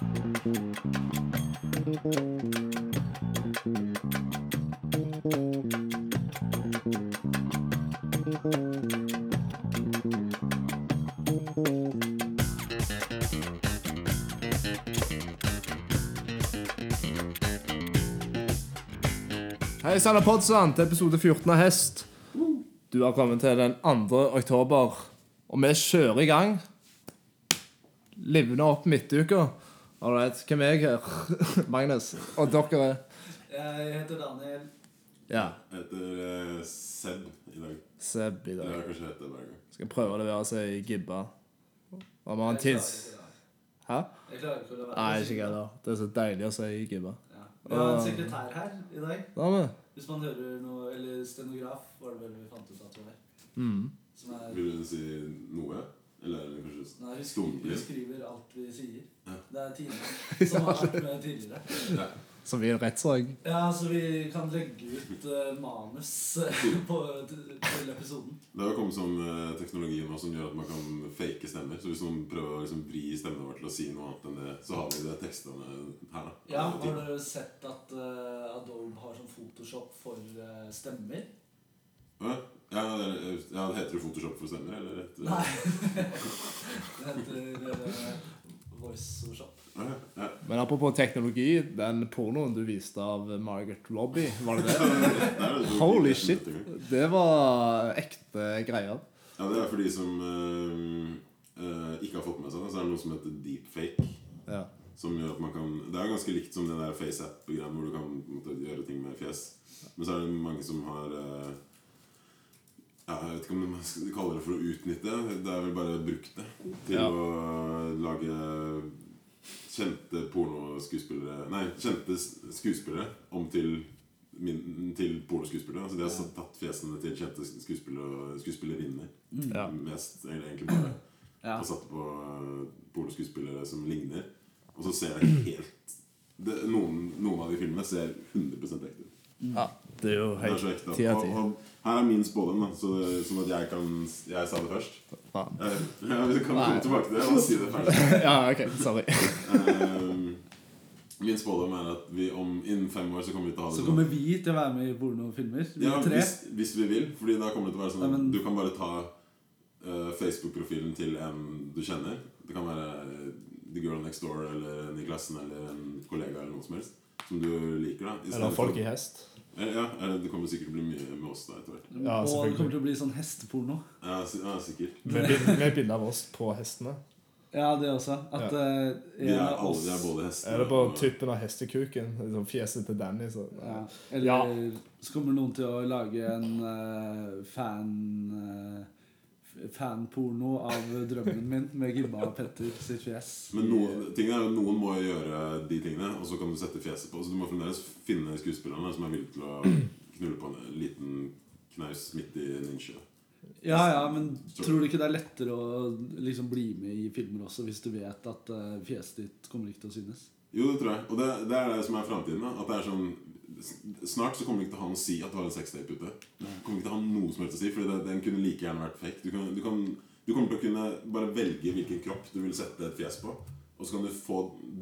Hei sann, Podsan, til episode 14 av Hest. Du har kommet til den 2. oktober, og vi kjører i gang. Livner opp midtuka. Alright, hvem er jeg her? Magnus. Og dere er Jeg heter Daniel. Ja, Jeg heter uh, Seb i dag. Seb i Det dag. har kanskje hett det hver gang. Skal prøve å levere seg i gibba. Om man har tids... Hæ? Jeg klarer ikke å levere. Nei, ikke jeg heller. Det er så deilig å si i gibba. Ja. Vi har en sekretær her i dag. Da med. Hvis man hører noe Eller stenograf, var det vel vi fant ut at det var. Mm. Som er Vil du si noe? Eller er det kanskje Nei, vi skriver, vi skriver alt vi sier. Ja. Det er Tine som har vært med tidligere. Som i en rettssak. Ja, så vi kan legge ut uh, manus eh, på, til, til episoden. Det har kommet sånn uh, teknologi nå som gjør at man kan fake stemmer. Så hvis noen prøver å liksom vri stemmen vår til å si noe annet enn det, så har vi det tekstene her, da. Ja, Har dere sett at uh, Adobe har sånn Photoshop for stemmer? Ja, ja, det er- ja, det heter det Photoshop for stemmer, eller? et, Nei. det heter uh, VoiceShop. Ja, ja. Men apropos teknologi, den pornoen du viste av Margaret Robbie, var det det? Holy shit. Det var ekte greier. Ja, det er for de som uh, uh, ikke har fått med seg det, så er det noe som heter deepfake. Ja. Som gjør at man kan Det er ganske likt som det der FaceApp-greiene hvor du kan måtte, gjøre ting med fjes. Men så er det mange som har ja, Jeg vet ikke om man skal kalle det for å utnytte. Det er vel bare brukt det til Ja. å lage kjente pornoskuespillere Nei, kjente skuespillere om til, min, til pornoskuespillere. Altså de har tatt fjesene til kjente skuespillere skuespillerinner. Ja. Mest eller egentlig bare. Ja. Og satt på pornoskuespillere som ligner. Og så ser jeg helt det, noen, noen av de filmene ser 100 ekte ut. ja. Det er jo Det er så helt ekte. Her er min spådom, så, sånn at jeg kan Jeg sa det først. Faen. Eh, Ja, vi kan komme tilbake til det og si det ferdig. Ja, ok. Sorry. Eh, min spådom er at vi om innen fem år så kommer vi til å ha det Så sånn. kommer vi til å være med i pornofilmer. Vi Ja, tre. hvis, hvis vi vil. Fordi da kommer det til å være sånn men- du kan bare ta uh, Facebook-profilen til en du kjenner. Det kan være eh, The Girl Next Door eller en i klassen eller en kollega eller noe som helst. Som du liker, da. Eller folk i hest. Eh, Ja, det kommer sikkert til å bli mye med oss da etter hvert. Ja, og det kommer til å bli sånn hesteporno. Ja, ja, sikkert. Med med bilde av oss på hestene. Ja, det også. At ja. Vi en er av alle oss er både hester Er det på og- tuppen av hestekuken? Liksom fjeset til Danny. Så. ja. Eller Ja. så kommer noen til å lage en uh, fan eh, f- fanporno av drømmen min med Gibba og Petter sitt fjes. Men noen, tingen er, jo noen må gjøre de tingene, og så kan du sette fjeset på. Så du må fremdeles finne skuespillerne som er villige til å knulle på en liten knaus midt i ninja. Ja, ja, men tror du ikke det er lettere å liksom bli med i filmer også hvis du vet at eh, fjeset ditt kommer ikke til å synes? Jo, det tror jeg. Og det, det er det som er framtiden. At det er sånn Snart så kommer det ikke til å ha noe å si at du har en sextape ute. Du kommer ikke til å ha noe som helst å si, Fordi det, den kunne like gjerne vært fake. Du, kan, du, kan, du kommer til å kunne bare velge hvilken kropp du vil sette et fjes på. Og så kan du få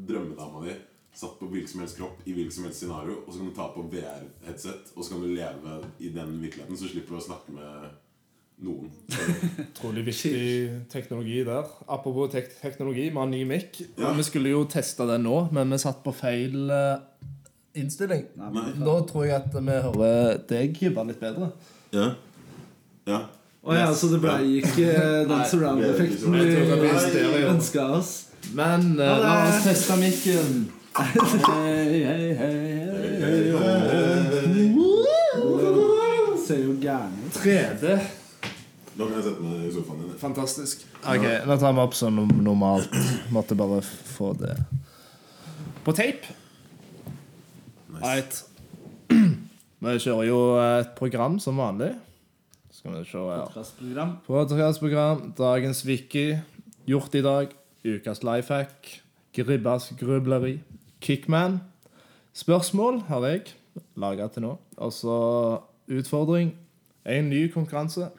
drømmedama di satt på hvilken som helst kropp i hvilket som helst scenario. Og så kan du ta på VR-headset, og så kan du leve i den virkeligheten. Så slipper du å snakke med noen. Utrolig viktig teknologi der. Apropos tek teknologi, vi har ny mic. Ja. Vi skulle jo teste den nå, men vi satt på feil eh, innstilling. Nei, Nei. Nå tror jeg at vi hører deg Gibba, litt bedre. ja. ja. Å ja, så det ble ikke eh, den surround-effekten vi ønska oss? Men uh, la oss teste mikken. Hei, hei, hei, hei, hei. Ser jo gæren ut. 3D. Da kan jeg sette meg i sofaen din. Fantastisk. Ok, Nå tar vi opp sånn normalt. Måtte bare få det på tape. Nice. Right. Vi kjører jo et program som vanlig. Skal vi se her. Podcastprogram. Dagens wiki. Gjort i dag. Ukas lifehack. Gribbas grubleri. Kickman. Spørsmål har jeg laga til nå. Og så utfordring. En ny konkurranse.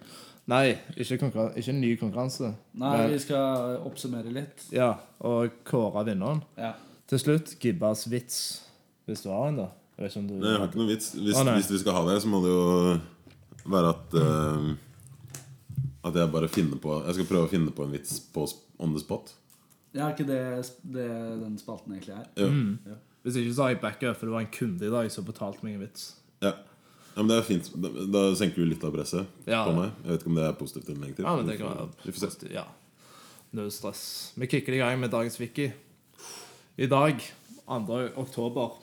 Nei, ikke, ikke en ny konkurranse. Nei, Men- vi skal oppsummere litt. Ja, og kåre vinneren. Ja. Til slutt, Gibbas vits. Hvis du har en, da. Jeg vet ikke om du Nei, jeg har ikke noen vits. Hvis, Å, hvis vi skal ha det, så må det jo være at uh, At jeg bare finner på Jeg skal prøve å finne på en vits på on the spot. Ja, er ikke det, det den spalten egentlig er? Ja. Ja. Hvis ikke så har jeg backup, for det var en kunde i dag som betalte meg en vits. Ja. Ja, men det er fint. Da, da senker du litt av presset Ja. på meg. Jeg vet ikke om det er positivt eller negativt. Ja, men det kan være positivt, Ja. Null stress. Vi kicker i gang med dagens wiki. I dag, 2. oktober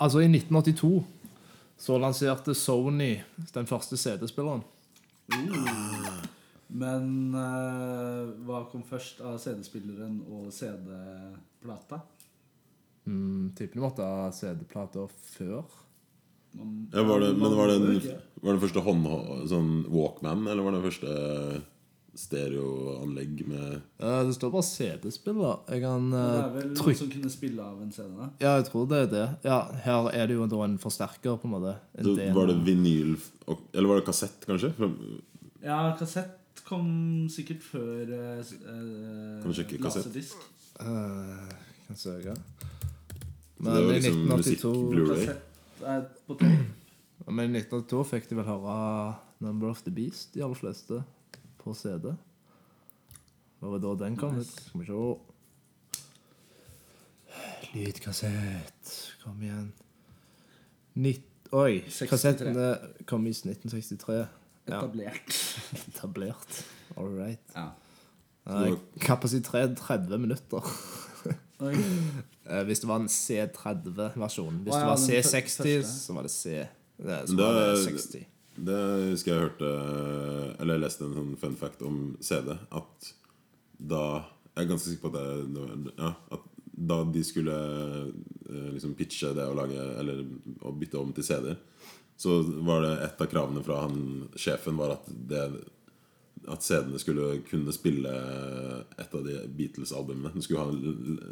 Altså, i 1982 så lanserte Sony den første CD-spilleren. Men uh, hva kom først av CD-spilleren og CD-plata? Mm, tipper du måtte ha CD-plater før. Man- Ja, var det, men var det, den, var det første hånd, sånn Walkman, eller var det første stereoanlegg med Eh, det står bare CD-spiller. Jeg kan Det er vel vel noen som kunne spille av en CD? Ja, jeg tror det er det. Ja, Her er det jo da en forsterker, på en måte. En så Var det vinyl Eller var det kassett, kanskje? Ja, kassett kom sikkert før eh, eh, Kan du sjekke kassett? laserdisk. Eh, kan søke. Men det var i liksom musikk 1982 Blu-ray? Er på tape. Men i 1982 fikk de vel høre 'Number of the Beast', de aller fleste, på CD. Hva var da den kom ut? Skal vi se Lydkassett. Kom igjen. Nitt... Oi! 63. Kassettene kom i 1963. Ja, Etablert. etablert. All right. Ja. Eh, Kapasitet 30 minutter. Oi. Eh, Hvis det var en C30-versjon. Hvis Å, det var C60, første. så var det C. Det, så Men var det det- 60. Det husker jeg hørte Eller jeg leste en sånn fun fact om CD. At da Jeg er ganske sikker på at det, det ja, At da de skulle eh, liksom pitche det å lage Eller å bytte om til CD-er, så var det et av kravene fra han sjefen var at det at CD-ene skulle kunne spille et av de Beatles-albumene. Den skulle ha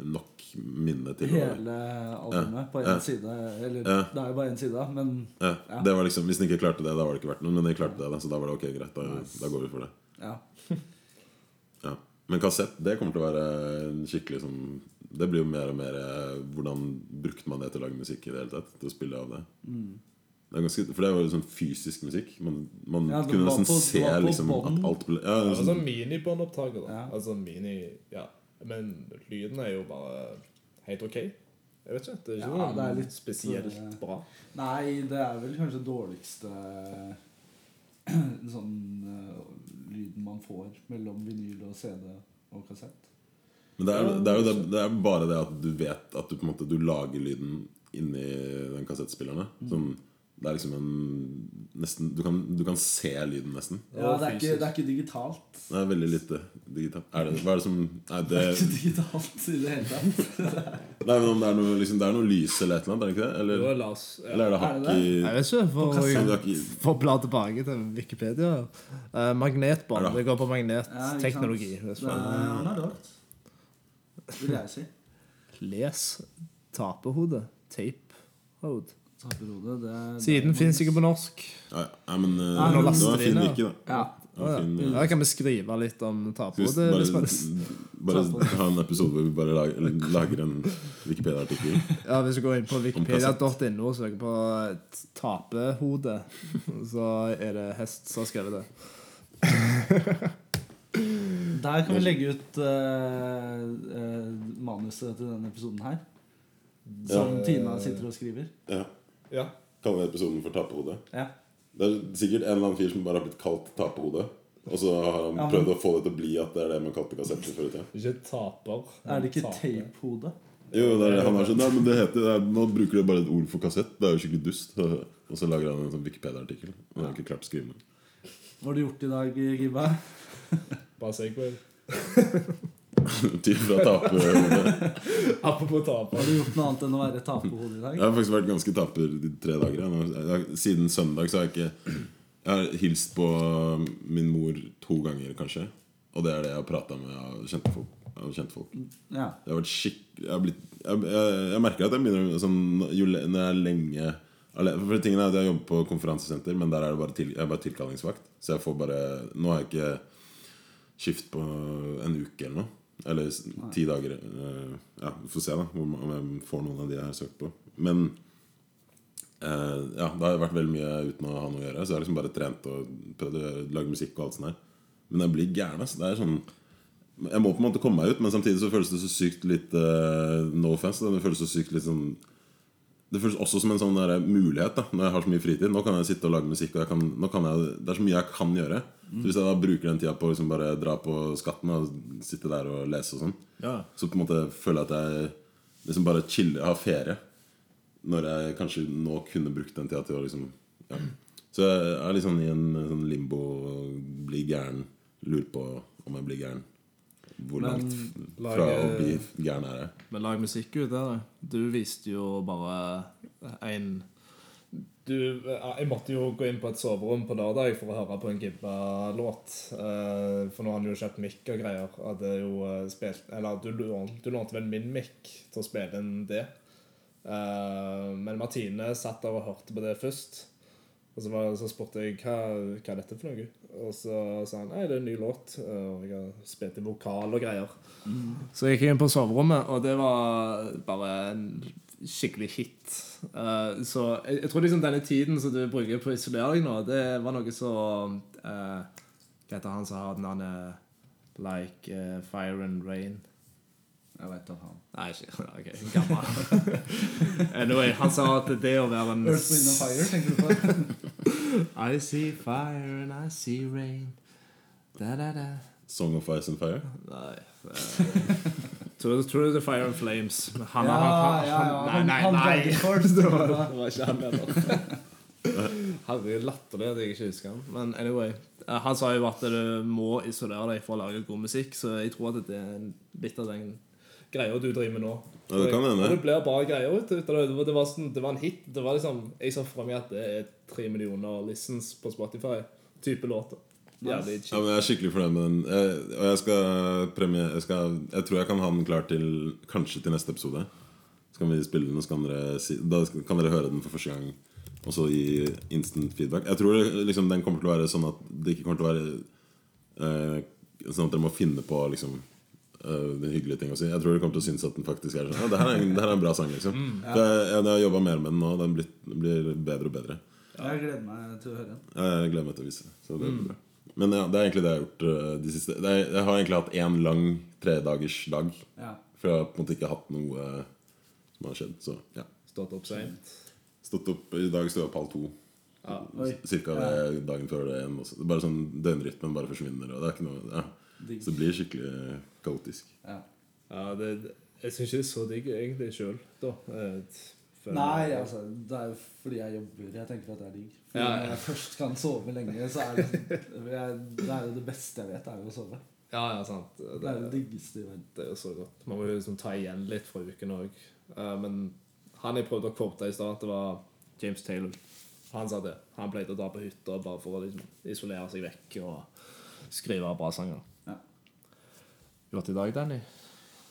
nok minne til Hele albumet på én Ja. side. Eller Ja. det er jo bare én side, men ja, Ja. det var liksom, Hvis den ikke klarte det, da var det ikke verdt noe. Men de klarte det, så da var det ok, greit. Da, Nice. da går vi for det. ja. Ja. Men kassett det kommer til å være skikkelig sånn Det blir jo mer og mer eh, Hvordan brukte man det til å lage musikk i det hele tatt? Til å spille av det. Mm. Det er ganske, for det var jo sånn fysisk musikk. Man, man Ja, kunne nesten på- se liksom, at alt ble ja, sånn, Altså minibåndopptaker, da. Ja. Altså mini Ja. Men lyden er jo bare helt ok. Jeg vet ikke. Det er ikke Ja, noe det er litt, spesielt det, bra. Nei, det er vel kanskje dårligste sånn uh, lyden man får mellom vinyl og CD og kassett. Men det er, det, er jo det, det er bare det at du vet at du på en måte Du lager lyden inni den kassettspilleren. Mm. Sånn, det er liksom en nesten, du, kan, du kan se lyden, nesten. Ja, det er ikke, det er ikke digitalt. Det er veldig lite digitalt. Er det, hva er det som Nei, det, Det er ikke digitalt i det hele tatt. nei men om det, er noe, liksom, det er noe lys eller et eller annet, er det ikke det? Eller, Jo, las, ja. eller er det hakk i Jeg vet ikke, for, for bla tilbake til Wikipedia. Uh, magnetbånd. Det- Det går på Ja, magnetteknologi. Er, er rart, vil jeg si. Les tapehode. Det er Siden fins ikke på norsk. ja, ja, men uh, Nei, det var fin ja. da. Ja. Ja, fin, Ja, kan vi skrive litt om man- bare, bare ha en episode hvor vi bare lager, lager en Wikipedia-artikkel. Ja, Hvis du går inn på wikipedia.no og søker på tapehode, så er det hest som har skrevet det. Der kan vi legge ut uh, eh, manuset til denne episoden her. Som Ja. Tina sitter og skriver. Ja. Ja. Kaller vi episoden for Tapehode. Ja. Det er sikkert en eller annen fyr som bare har blitt kalt Tapehode. Og så har han Ja, men- prøvd å få det til å bli at det er det man kalte kassetter før i tida. Ikke taper. Er det ikke tapehode? Jo, det er, han er sånn Nei, men det heter det er, Nå bruker de bare et ord for kassett. Det er jo skikkelig dust. Og så lager han en sånn Wikipedia-artikkel. Og har ikke klart å skrive den. Hva har du gjort i dag, Gibba? Bare Segway. Fra taperhodet. Apropos taper. Har du gjort noe annet enn å være taperhode i dag? Jeg har faktisk vært ganske taper de tre dager. Siden søndag så har jeg ikke Jeg har hilst på min mor to ganger, kanskje. Og det er det jeg har prata med av kjente folk. Av kjente folk. Ja. Jeg har vært skikk... Jeg, har blitt, jeg, jeg, jeg merker at jeg begynner sånn jo, le- Når jeg er lenge For tingen er at jeg jobber på konferansesenter, men der er det bare, til, jeg er bare tilkallingsvakt. Så jeg får bare Nå har jeg ikke skift på en uke eller noe. Eller ti dager. uh, ja, vi får se da om jeg får noen av de jeg har søkt på. Men uh, ja, det har vært veldig mye uten å ha noe å gjøre. Så jeg har liksom bare trent og prøvd å lage musikk og alt sånt der. Men jeg blir gæren. Altså. Det er sånn Jeg må på en måte komme meg ut, men samtidig så føles det så sykt litt uh, No offense. Det føles så sykt litt sånn Det føles også som en sånn mulighet da når jeg har så mye fritid. Nå kan jeg sitte og lage musikk, og kan, nå kan jeg, det er så mye jeg kan gjøre. Så Hvis jeg da bruker den tida på å liksom bare dra på skatten og sitte der og lese og sånn, Ja. så på en måte føler jeg at jeg liksom bare chiller, har ferie. Når jeg kanskje nå kunne brukt den tida til å liksom ja. Så jeg er sånn i en sånn limbo, blir gæren, lurer på om jeg blir gæren. Hvor Men langt fra lage- å bli gæren er jeg? Men lag musikk ut der. Du viste jo bare en du, Jeg måtte jo gå inn på et soverom på lørdag for å høre på en Gibba-låt. Eh, for nå har han jo kjøpt mic og greier. Hadde jo eh, spilt Eller du, du lånte vel min mic til å spille inn det. Eh, men Martine satt der og hørte på det først. Og så, var, så spurte jeg hva, hva er dette for noe. Og så sa han nei, det er en ny låt. eh, Og jeg har spilt i vokal og greier. Så jeg gikk inn på soverommet, og det var bare en skikkelig hit. Uh, så jeg, jeg tror liksom denne tiden som du bruker på å isolere deg nå, det var noe så uh, Hva heter han som har navnet Like uh, Fire and Rain? Jeg vet om han. Nei, ikke OK, gammel. anyway, han sa at det å være en Earth, Wind and Fire, tenker du på? I see fire and I see rain. Da, da, da. Song of Ice and Fire? Nei eh, Through, through the Fire and Flames. Han, Ja, han, han, ja, ja. Nei, nei, nei! han nei. Det, var, du det var ikke han heller. Herregud, latterlig at jeg ikke husker han. Men anyway. eh, Han sa jo at du må isolere deg for å lage god musikk, så jeg tror at det er litt av den greia du driver med nå. Ja, det kan hende. Det blir bare greier ut det, var sånn, det var en hit. Det var liksom, Jeg så for meg at det er tre millioner listens på Spotify. Type låter. Ja, men Jeg er skikkelig fornøyd med den. Jeg, og jeg skal premiere jeg, skal, jeg tror jeg kan ha den klar til kanskje til neste episode. Så kan vi spille den, og så kan dere, si, da kan dere høre den for første gang. Og så gi instant feedback. Jeg tror det, liksom, den kommer til å være sånn at det ikke kommer til å være eh, Sånn at dere må finne på liksom eh, den hyggelige ting å si. Jeg tror dere kommer til å synes at den faktisk er sånn ja, det, her er en, det her er en bra sang, liksom. Mm, jeg, jeg, jeg har jobba mer med den nå, den blir, blir bedre og bedre. Jeg gleder meg til å høre den. Jeg gleder meg til å vise. Så det blir bra. Men ja, det er egentlig det jeg har gjort eh, de siste det er, Jeg har egentlig hatt én lang tredagers dag. Ja. For jeg har på en måte ikke hatt noe eh, som har skjedd. Så ja. Stått opp seint. Stått opp, I dag stod jeg opp halv to. Ja. Cirka det dagen før det igjen. Også. Det bare sånn Døgnrytmen bare forsvinner. Og det er ikke noe ja. Så det blir skikkelig kaotisk. Ja. Ja, det, jeg syns ikke det er så digg egentlig sjøl. Eh, Nei, altså, det er jo fordi jeg jobber. Jeg tenker at det er digg. Fordi Ja, ja. Når jeg først kan sove lenge, så er det Det er jo det beste jeg vet, er jo å sove. Ja, ja, sant. Det Det, er det diggeste i verden. det er jo så godt. Man må jo liksom ta igjen litt fra uken òg. men han jeg prøvde å quote i stad, det var James Taylor. Han sa det. Han pleide å dra på hytta bare for å liksom isolere seg vekk og skrive bra sanger. Ja. Godt i dag, Danny?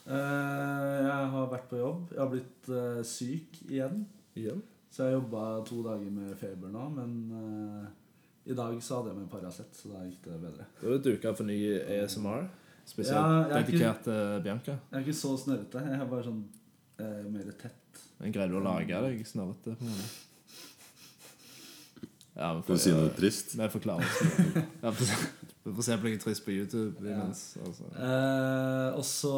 Eh, jeg har vært på jobb. Jeg har blitt eh, syk igjen. Igjen? Så jeg jobba to dager med feber nå, men eh, i dag så hadde jeg med Paracet, så da gikk det bedre. Da er det duka for ny ASMR. Spesielt Ja, er dedikert til Bianca. Jeg er ikke så snørrete. Jeg er bare sånn eh, mer tett. Men Greier du å lage deg snørrete? på en måte? Ja, vi Skal du si noe trist? Vi forklarer oss. Vi får- se på noe trist på YouTube imens. Altså. Eh, og så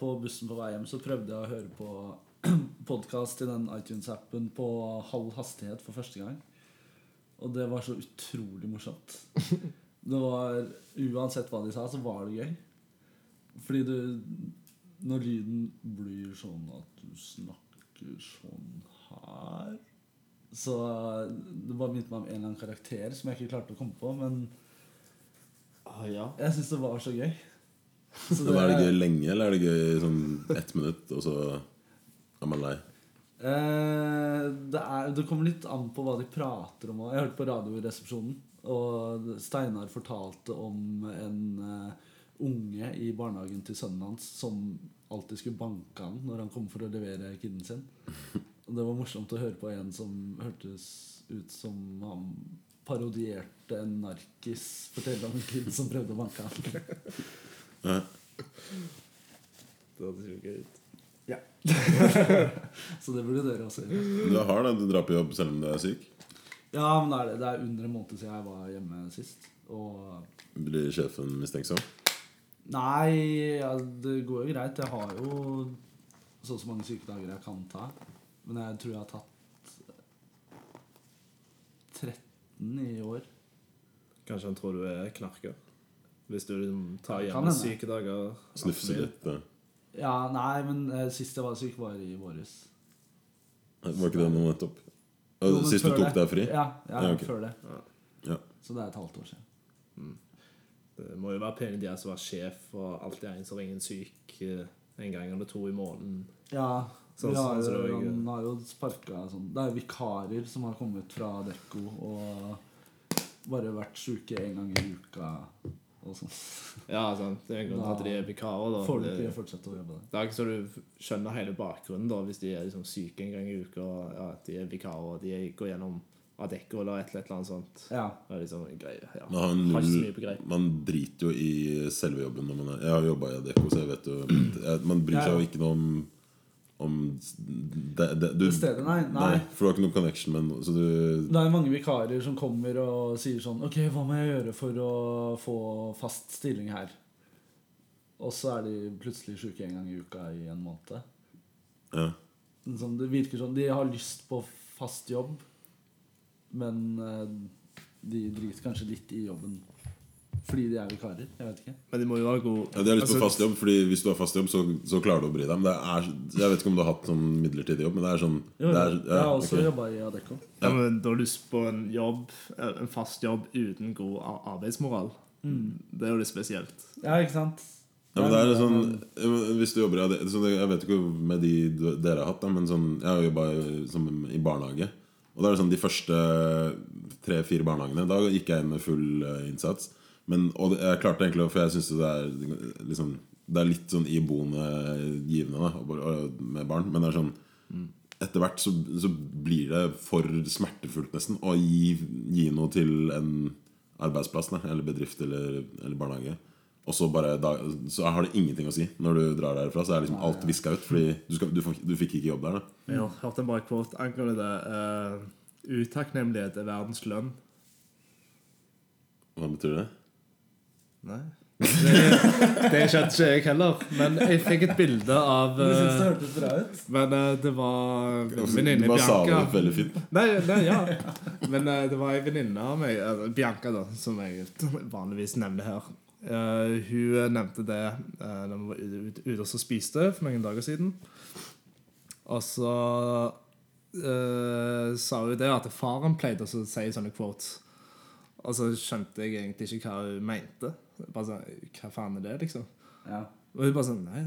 på bussen på vei hjem så prøvde jeg å høre på podkast i den iTunes-appen på halv hastighet for første gang. Og det var så utrolig morsomt. Det var Uansett hva de sa, så var det gøy. Fordi du Når lyden blir sånn at du snakker sånn her Så det bare minnet meg om en eller annen karakter som jeg ikke klarte å komme på, men Ah, ja. jeg syns det var så gøy. Så det, Er det gøy lenge, eller er det gøy sånn ett minutt, og så er man lei? Eh, det, er, det kommer litt an på hva de prater om. Jeg hørte på Radioresepsjonen, og Steinar fortalte om en uh, unge i barnehagen til sønnen hans som alltid skulle banke han når han kom for å levere kiden sin. Og det var morsomt å høre på en som hørtes ut som han parodierte en narkis fortelle om en kid som prøvde å banke han. hadde høres gøy ut. Ja. Så det burde dere også gjøre. Du har det, du drar på jobb selv om du er syk. Ja, men det er det. Det er under en måned siden jeg var hjemme sist. Og Blir sjefen mistenksom? Nei, ja, det går jo greit. Jeg har jo så og så mange sykedager jeg kan ta. Men jeg tror jeg har tatt 13 i år. Kanskje han tror du er knarker? Hvis du liksom tar hjemme syke sykedager Snufse litt? eh. Ja, nei, men uh, sist jeg var syk, var i våres. Var ikke det nå nettopp? Jo, Sist du tok det. deg fri? Ja, ja, Ja, okay. før det. Ja. Så det er et halvt år siden. Det må jo være pene de som var sjef, og alltid en som ringer syk eh, en gang eller to i måneden. Ja, Sånn- vi har, sånn jo- det han har jo sparka sånn Det er vikarer som har kommet fra Dekko og bare vært sjuke en gang i uka og sånn. Ja, sant. Det er en grunn til at de er vikarer. da. Får du Det- ikke fortsette å jobbe der. Det er ikke så du skjønner hele bakgrunnen da, hvis de er liksom syke en gang i uka, og ja, de er vikarer, og de går gjennom Adecco eller et eller annet sånt. Ja. Det er liksom greier, ja. Man, har så mye på man driter jo i selve jobben. Når man er, jeg har jobba i Adecco, så jeg vet jo Man bryr Ja, seg ja. jo ikke noe om, om det, det, du, Det stedet, nei, nei. For du har ikke noen connection med noe. Så du Det er mange vikarer som kommer og sier sånn Ok, hva må jeg gjøre for å få fast stilling her? Og så er de plutselig sjuke en gang i uka i en måned. Ja. Sånn, det virker sånn De har lyst på fast jobb, men eh, de driter kanskje litt i jobben fordi de er vikarer. Jeg vet ikke. Men de må jo ha god Ja, de har lyst på altså, fast jobb, Fordi hvis du har fast jobb, så, så klarer du å bry deg. Men det er, jeg vet ikke om du har hatt sånn midlertidig jobb, men det er sånn Jo, det er, jeg har også okay. jobba i Adecco. Ja, men Da har du lyst på en jobb, eh, en fast jobb uten god arbeidsmoral. arbeidsmoral. Det er jo litt spesielt. Ja, ikke sant? Ja, men det er sånn Hvis du jobber i så Jeg vet ikke med de dere har hatt, men sånn Jeg har jobba i barnehage. Og da er det sånn de første tre-fire barnehagene Da gikk jeg inn med full eh, innsats. Men, og jeg klarte egentlig For jeg syns det er liksom Det er litt sånn iboende givende da, med barn. Men det er sånn etter hvert så, så blir det for smertefullt nesten å gi, gi noe til en arbeidsplass da, eller bedrift eller, eller barnehage. Og så bare da, Så har det ingenting å si når du drar derfra. Så er liksom alt viska ut. Fordi du, skal, du, du fikk ikke jobb der. da Jeg har hørt en bra quote angående det. Uh, utakknemlighet er verdens lønn. Hva betyr det? Nei. Det, det skjønte ikke jeg heller. Men jeg fikk et bilde av Du syns det eh, hørtes bra ut? Men eh, det var venninne Bianca. veldig fint. Nei, nei, ja. Men eh, det var ei venninne av meg, Bianca, da, som jeg vanligvis nevner her. Uh, hun nevnte det uh, da vi var ute, ute, ute og spiste for noen dager siden. Og så uh, sa hun det at faren pleide å si sånne quotes. Og så skjønte jeg egentlig ikke hva hun mente. Bare sånn, Hva faen er det, liksom? Ja. Og hun bare sånn Nei,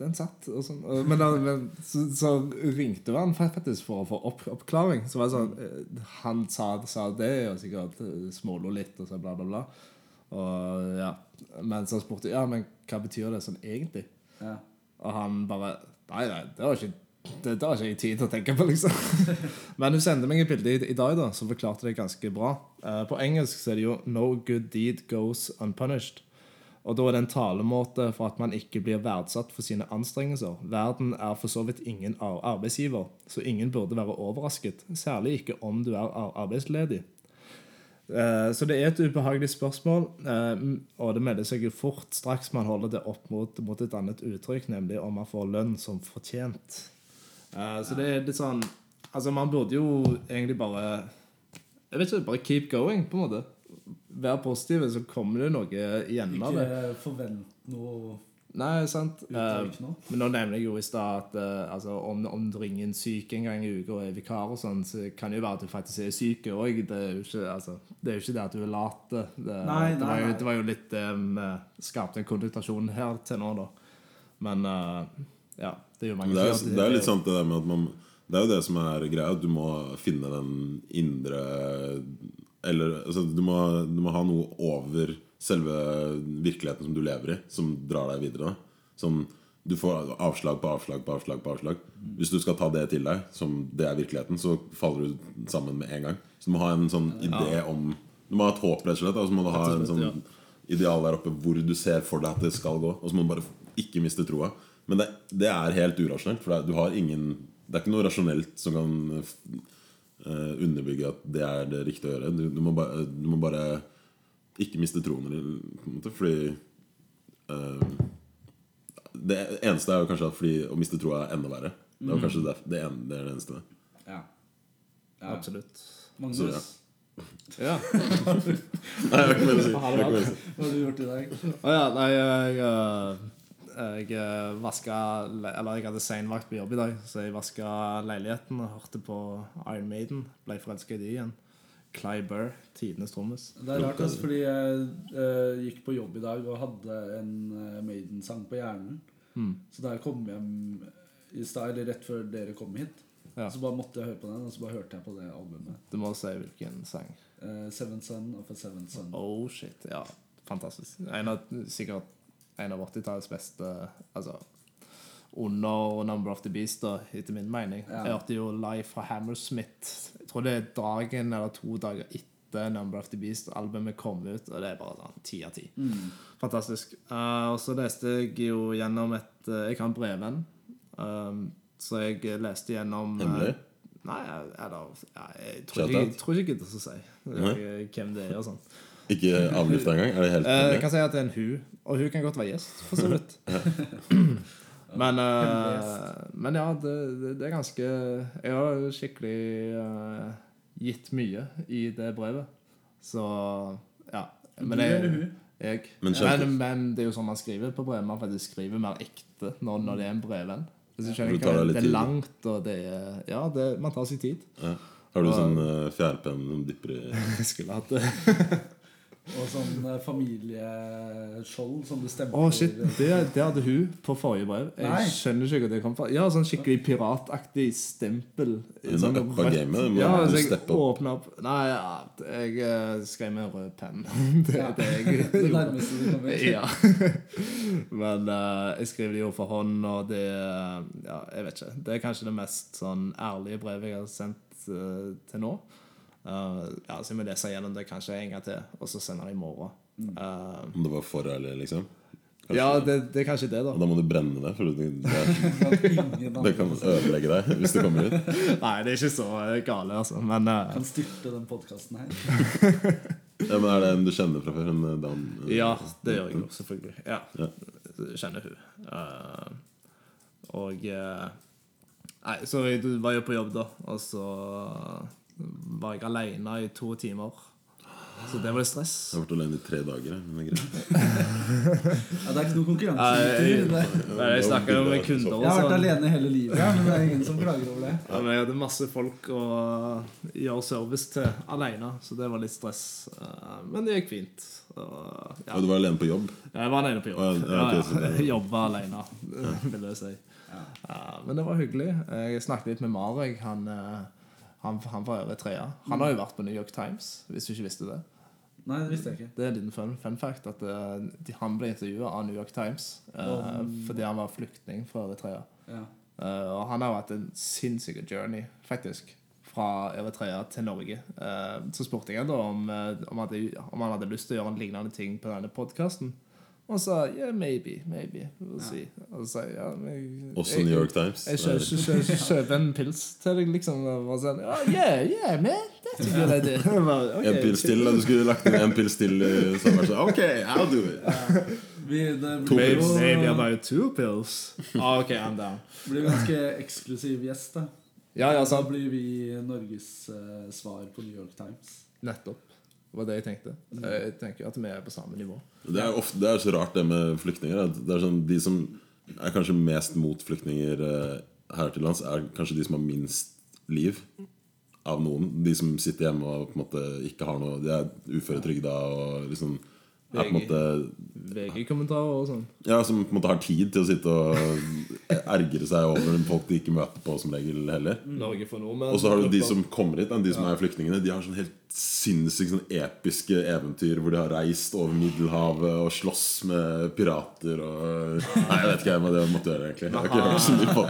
den satt. Og sånn. Men, da, men så, så ringte hun han faktisk for å få opp, oppklaring. Så var det sånn eh, Han sa, sa det, og sikkert eh, smålo litt, og så bla, bla, bla. Og ja Men så spurte jeg ja, men hva betyr det sånn egentlig. ja. Og han bare Nei, nei, det var ikke det, det har ikke jeg tid til å tenke på, liksom. Men hun sendte meg et bilde i, i dag da, som forklarte det ganske bra. Eh, på engelsk så er det jo 'No good deed goes unpunished'. Og da er det en talemåte for at man ikke blir verdsatt for sine anstrengelser. Verden er for så vidt ingen ar- arbeidsgiver, så ingen burde være overrasket. Særlig ikke om du er arbeidsledig. Eh, Så det er et ubehagelig spørsmål, eh, og det melder seg jo fort straks man holder det opp mot, mot et annet uttrykk, nemlig om man får lønn som fortjent. Eh, Så det er litt sånn Altså, man burde jo egentlig bare Jeg vet ikke, bare keep going, på en måte. Være positive, så kommer det noe igjen av det. Ikke forvent noe Nei, sant? noe. men nå nevner jeg jo i stad at uh, altså, om, om du ringer en syk en gang i uka og er vikar, og sånn, så kan det jo være at du faktisk er syk òg. Det, er jo ikke- altså, det er jo ikke det at du er lat. Det, det, Nei, det, nei, var jo, nei. det var jo litt det vi skapte en konnotasjon her til nå, da. Men eh, ja, det jo mange det, er, gjør det er litt sant det der med at man Det er jo det som er greia. Du må finne den indre Eller altså, du, må, du må ha noe over selve virkeligheten som du lever i, som drar deg videre. Sånn, du får avslag på avslag på avslag. på avslag Hvis du skal ta det til deg, som det er virkeligheten, så faller du sammen med en gang. Så du må ha en sånn idé om Du må ha et håp, rett og slett. Og så må du ha en sånn ideal der oppe hvor du ser for deg at det skal gå. Og så må du bare ikke miste troa. Men det, det er helt urasjonelt, for det er, du har ingen Det er ikke noe rasjonelt som kan uh, underbygge at det er det riktige å gjøre. Du, du, må, bare, du må bare ikke miste troen, på en måte, fordi uh, Det eneste er jo kanskje at fordi å miste troa er enda verre. Det er jo kanskje det, det, en, det er det eneste. Ja. ja. Absolutt. Magnus, Så, ja. Ja. Nei, jeg har ikke mer å si. Hva har du gjort i dag? Å ja, nei, jeg uh, Jeg uh, vaska Eller jeg hadde seinvakt på jobb i dag, så jeg vaska leiligheten og hørte på Iron Maiden. Ble forelska i de igjen. Cly Burr, tidenes trommis. Det er rart, altså, fordi jeg uh, gikk på jobb i dag og hadde en uh, Maiden-sang på hjernen. Mm. Så da jeg kom hjem i stad, eller rett før dere kom hit, Ja. så bare måtte jeg høre på den, og så bare hørte jeg på det albumet. Du må si hvilken sang. Uh, Seven Sun of a Seven Sun. Oh shit. Ja, fantastisk. En av, sikkert en av 80-tallets beste Altså under Number of the Beast, da, etter min mening. Ja. Jeg hørte jo live fra Hammersmith. Jeg tror det er dagen eller to dager etter Number of the Beast-albumet kom ut, og det er bare sånn ti av ti. Mm. Fantastisk. Uh, og så leste jeg jo gjennom et uh, Jeg har en brevvenn, um, så jeg leste gjennom Hemmelig? Uh, Nei, eller ja, Jeg tror ikke, jeg tror ikke jeg gidder å si eh, hvem det er. og sånn Ikke avlufta engang? Er det helt Eh, jeg kan si at det er en hu, og hun kan godt være gjest, for så vidt. men, eh, men ja, det, det, det er ganske Jeg har skikkelig uh, gitt mye i det brevet. Så ja. Men jeg, jeg Men men, men, det er jo sånn man skriver på brev. Man faktisk skriver mer ekte når, når det er en brevvenn. Hvis du skjønner Du tar deg litt Det er langt, og det er Ja, det, man tar sin tid. Ja. Har du sånn uh, fjærpenn som dypper i skulle hatt det. Og sånn eh, familieskjold som du stemmer Å, shit. Det, det hadde hun på forrige brev. Jeg Nei. skjønner ikke hvor det kom fra. Ja, sånn skikkelig pirataktig stempel. Sånn opp uppa gamet, Ja, så jeg åpner opp. åpna opp Nei, ja, jeg eh, skrev med rød penn. Det Ja. det jeg Det nærmeste du kommer. Ja. Men uh, jeg skriver det jo for hånd, og det Ja, jeg vet ikke. Det er kanskje det mest sånn ærlige brevet jeg har sendt uh, til nå. Eh, ja, så jeg må lese gjennom det kanskje en gang til, og så sende det i morgen. Eh, Om det var for ærlig, liksom? Kanskje- ja, det, det er kanskje det, da. Og Da må du brenne det, for det, det, det kan ødelegge deg hvis det kommer ut. Nei, det er ikke så eh, gale, altså. Men uh, kan styrte den podkasten her. Ja, men Er det en du kjenner fra før? En Dan, ja, det gjør jeg jo, selvfølgelig. Ja, Ja. Kjenner hun. Uh, og uh, Nei, så jeg var jo på jobb, da, og så var jeg aleine i to timer. Så det var litt stress. Jeg har vært alene i tre dager. Men det er greit. Ja, det er ikke noe konkurranse. Jeg, Det- jeg snakker jo med kunder Jeg har vært alene hele livet, ja, men det er ingen som klager over det. Ja, men jeg hadde masse folk å gjøre service til aleine, så det var litt stress. Eh, Men det gikk fint. Og, ja. Du var alene på jobb? Jeg var alene på jobb. Ja, ja, ok, så Ja, det- ja. Jobba alene, vil jeg si. Ja, men det var hyggelig. Jeg snakket litt med Marek. Han, eh, han, han fra Eritrea. Han har jo vært på New York Times, hvis du ikke visste det. Nei, det visste jeg ikke. Det er en liten fun, fun fact at eh, de- han ble intervjua av New York Times eh, fordi han var flyktning fra Eritrea. Ja. Eh, og han har hatt en sinnssyk journey, faktisk. Fra Eritrea til Norge. Eh, så spurte jeg da om, eh, om, hadde, om han hadde lyst til å gjøre en lignende ting på denne podkasten. Og han sa yeah, maybe, maybe. We'll see. Og så sa ja, men, Også jeg, New York Times? Jeg kjø- kjø- kjø- kjøper en pils til deg, liksom. Og bare sånn oh, yeah, yeah, man. That's a good idea. Jeg bare, okay, En pils til? Du skulle lagt ned en pils til. Så bare så, Ok, I'll do it. Vi, det To blir Maybe, jo maybe about two pills. Ah, ok, I'm down. blir ganske eksklusiv gjest, da. Ja, ja, Så sant. blir vi Norges uh, svar på New York Times. Nettopp. Det var det jeg tenkte. Jeg tenker at vi er på samme nivå. Det er, ofte, det er så rart det med flyktninger. Det er sånn, de som er kanskje mest mot flyktninger eh, her til lands, er kanskje de som har minst liv av noen. De som sitter hjemme og på en måte ikke har noe De er uføretrygda og liksom på måte VG-kommentarer og sånn. Ja, Som på en måte har tid til å sitte og ergre seg over folk de ikke møter på som regel heller. Norge for nordmenn. Og så har du de som kommer hit, de som er flyktningene. De har sånn helt sinnssykt sånn episke eventyr hvor de har reist over Middelhavet og slåss med pirater og Nei, jeg vet ikke hva det måtte gjøre, egentlig. Jeg har ikke hørt så mye på.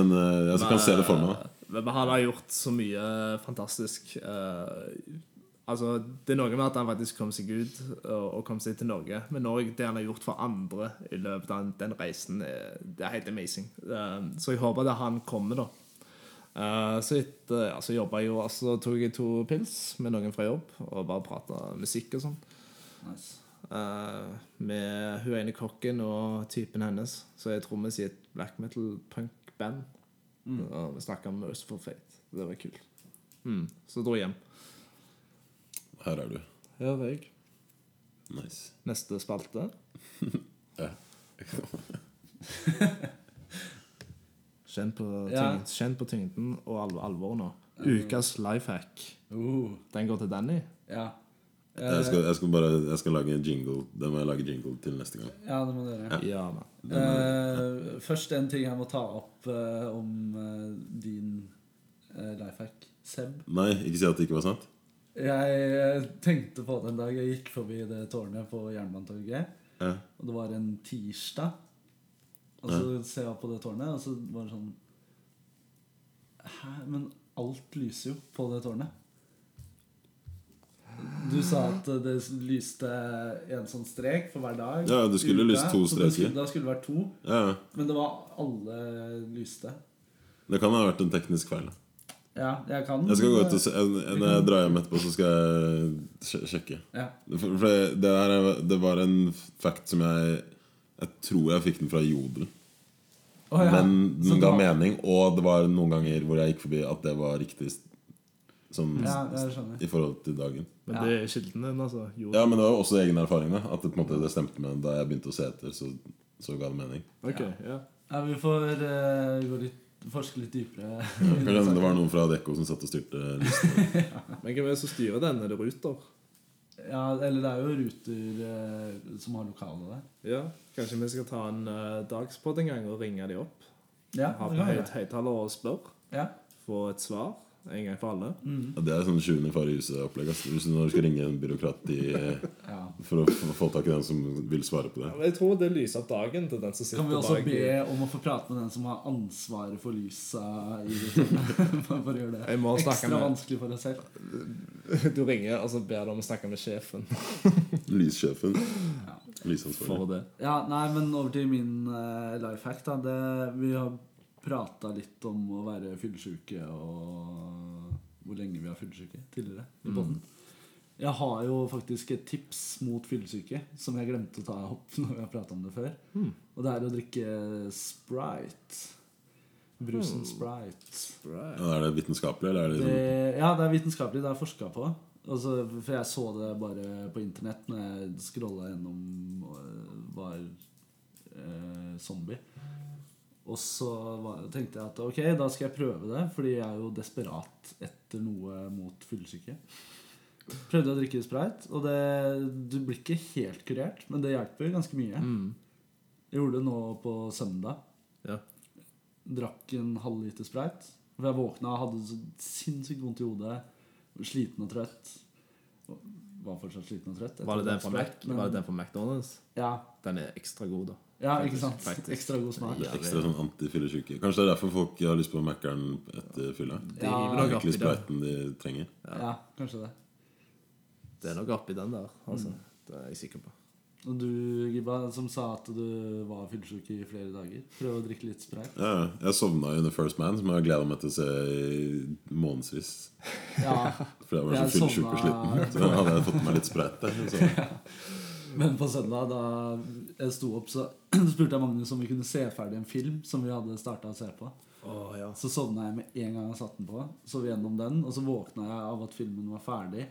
Men eh, jeg kan se det for meg. da. Men han har gjort så mye fantastisk. eh, Altså, Det er noe med at han faktisk kom seg ut og, og kom seg til Norge. Men òg det han har gjort for andre i løpet av den, reisen, er, det er helt amazing. Eh, så jeg håper det er han kommer, da. Eh, så etter, ja, så jobba jeg jo, altså tok jeg to pils med noen fra jobb og bare prata musikk og sånn. Nice. Eh, med hun ene kokken og typen hennes. Så jeg trommis i et black metal punk-band. Og vi snakka om Merciful Fate. Det var kult. Mm. Så dro jeg hjem. Her er du. Her er jeg. Nice. Neste spalte. Ja. Kjenn på, Ja. kjenn på tyngden og alvor, alvor nå. Ukas life hack. Uh, Den går til Danny. ja. Jeg skal, jeg skal bare jeg skal lage en jingle. Den må jeg lage jingle til neste gang. ja, det må dere. Ja, Ja, Eh, først en ting jeg må ta opp eh, om eh, din uh, life hack. Seb. Nei, ikke si at det ikke var sant. Jeg tenkte på det en dag jeg gikk forbi det tårnet på Jernbanetorget. Ja. Og det var en tirsdag. Og så ser jeg opp på det tårnet, og så var det sånn Hæ? Men alt lyser jo på det tårnet. Du sa at det lyste en sånn strek for hver dag. Ja, det skulle uka, lyst to streker. skulle- Da skulle det vært to. Ja, ja. Men det var alle lyste. Det kan ha vært en teknisk feil. Ja, jeg kan Jeg skal gå ut og se Når jeg drar hjem etterpå, så skal jeg sjekke. Ja. For for det, det, her er, det var en fact som jeg Jeg tror jeg fikk den fra Jodel. Oh, ja. Men den ga var... mening, og det var noen ganger hvor jeg gikk forbi at det var riktig som, Ja, i forhold til dagen. Men det er kilden din, altså. Jodel. Ja, men det var også egen erfaring. Da. At det, på en måte, det stemte med da jeg begynte å se etter, så, så ga det mening. Okay, ja. Ja, vi får uh, gå litt, forske litt dypere. Kanskje det var noen fra Adecco som satt og styrte listen. Men hvem er det som styrer den? Er det Ruter? Ja, eller det er jo ruter eh, som har lokalene der. Ja. Kanskje vi skal ta en eh, dagspod en gang og ringe de opp? Ja, Ha på høyttaler og spørre? Ja. Få et svar en gang for alle? Mm. Ja, det er sånn sjuende far i huset-opplegg. Hvis du når du skal ringe en byråkrat i, eh, ja. for å få tak i den som vil svare på det. Ja, Jeg tror det lyser opp dagen til den som sitter Kan vi også bak- be om å få prate med den som har ansvaret for lysa i? Bare for å gjøre det Jeg må ekstra med- vanskelig for deg selv. Du ringer og så ber du om å snakke med sjefen Lyssjefen. Ja. Lysansvarlig. for det. Ja, nei, men over til min uh, life hack. Da. Det, vi har prata litt om å være fyllesyke og hvor lenge vi har fyllesyke tidligere. i mm. Jeg har jo faktisk et tips mot fyllesyke som jeg glemte å ta opp når vi har prata om det før. Og det er å drikke Sprite. Brusen Sprite. Sprite. Ja, er det vitenskapelig, eller er det Det, sånn ja, det er vitenskapelig. Det er forska på. Altså, for jeg så det bare på internett når jeg scrolla gjennom og var eh, zombie. Og så var, tenkte jeg at ok, da skal jeg prøve det, fordi jeg er jo desperat etter noe mot fyllesyke. Prøvde å drikke sprayt, og det, du blir ikke helt kurert, men det hjelper ganske mye. Mm. Jeg gjorde det nå på søndag. Ja. Drakk en halv liter sprite. For jeg våkna og hadde så sinnssykt vondt i hodet. Sliten og trøtt. Var fortsatt sliten og trøtt. Var det den fra Mac? Men- Var det den fra McDonald's? Ja, Den er ekstra god, da. ja ikke sant? faktisk. Ekstra god smak. det er ekstra sånn antifyllesyke? Kanskje det er derfor folk har lyst på Mækkern etter fylla? Det Ja, er oppi Virkelig der. de trenger. Ja, kanskje det. Det er noe oppi den der. Altså. Mm. Det er jeg sikker på. Og du, Gibba, som sa at du var fyllesyk i flere dager. Prøv å drikke litt sprayt. Ja, jeg sovna i The First Man, som jeg har gleda meg til å se i månedsvis. Ja, For jeg var Jeg så fyllesyk og sliten. Så hadde jeg fått meg litt spreit der. Så. Men på søndag, da jeg sto opp, så spurte jeg Magnus om vi kunne se ferdig en film som vi hadde starta å se på. Oh, ja. Så sovna jeg med en gang jeg satte den på. Så vi gjennom den, og så våkna jeg av at filmen var ferdig.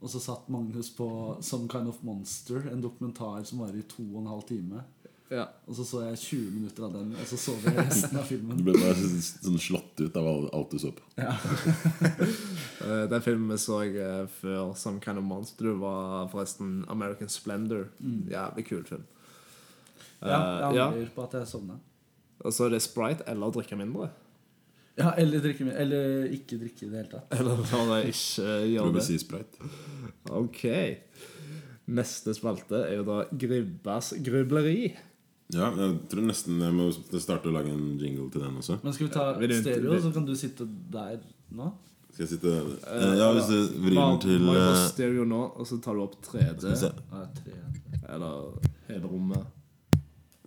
Og så satt Magnus på Some Kind of Monster, en dokumentar som varer i to og en halv time. ja. Og så så jeg 20 minutter av den, og så så vi resten av filmen. Du ble bare sånn slått ut av alt du så på. Ja. Den filmen vi så eh, før, 'Some Kind of Monster', var forresten 'American Splendor'. Jævlig kul film. Ja, Ja, angrer jeg ja. på at jeg sovna. Og så er det Sprite eller drikke mindre. Ja, eller, drikke, mer- eller ikke drikke i det hele tatt. Eller bare ikke gjøre Prøv å det. si sprite. Ok. Neste spalte er jo da Gribbas grubleri. Ja, jeg tror nesten jeg må starte å lage en jingle til den også. Men skal vi ta ja, stereo, så kan du sitte der nå? Skal jeg sitte eh, Ja, hvis du vrir den til Må jeg eh, på stereo nå, og så tar du opp 3D. Ja, 3D. Eller hele rommet.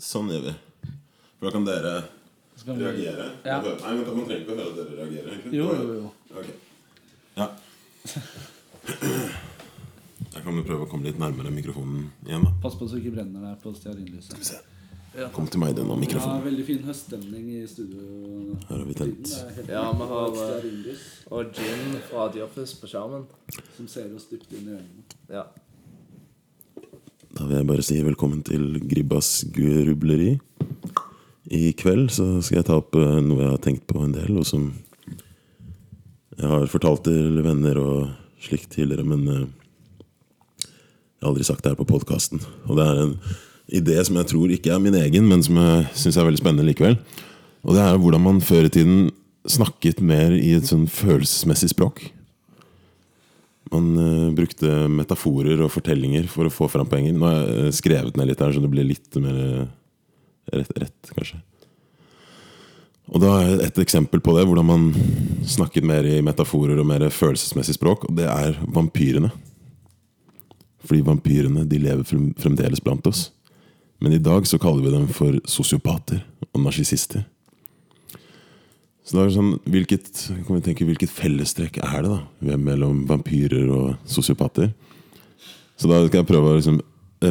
Sånn gjør vi. For da kan dere vi- reagere. Ja. Nei, men Man trenger ikke å høre at dere reagerer. egentlig. Jo, jo, jo. Ok. Ja. Jeg kan jo prøve å komme litt nærmere mikrofonen igjen. da Pass på så du ikke brenner deg på stearinlyset. Kom til meg, denne nå, Ja, mikrofonen. veldig fin høststemning i studio. Her har vi tent. Ja, vi har, eh, Og Jim fra The Office på skjermen. som ser oss dypt inn i øynene. Ja. Da vil jeg bare si velkommen til Gribbas grubleri. I kveld så skal jeg ta opp eh, noe jeg har tenkt på en del, og som jeg har fortalt til venner og slikt tidligere, men eh, jeg har aldri sagt det her på podkasten. Og det er en idé som jeg tror ikke er min egen, men som jeg syns er veldig spennende likevel. Og det er hvordan man før i tiden snakket mer i et sånn følelsesmessig språk. Man uh, brukte metaforer og fortellinger for å få fram poenger. Nå har jeg skrevet ned litt her, så det blir litt mer rett, rett kanskje. Og da er et eksempel på det, hvordan man snakket mer i metaforer og mer følelsesmessig språk, og det er vampyrene. Fordi vampyrene de lever fremdeles blant oss. Men i dag så kaller vi dem for sosiopater og narsissister. Så da er det sånn, hvilket, kan vi tenke, hvilket fellestrekk er det da mellom vampyrer og sosiopater? Så da skal jeg prøve å liksom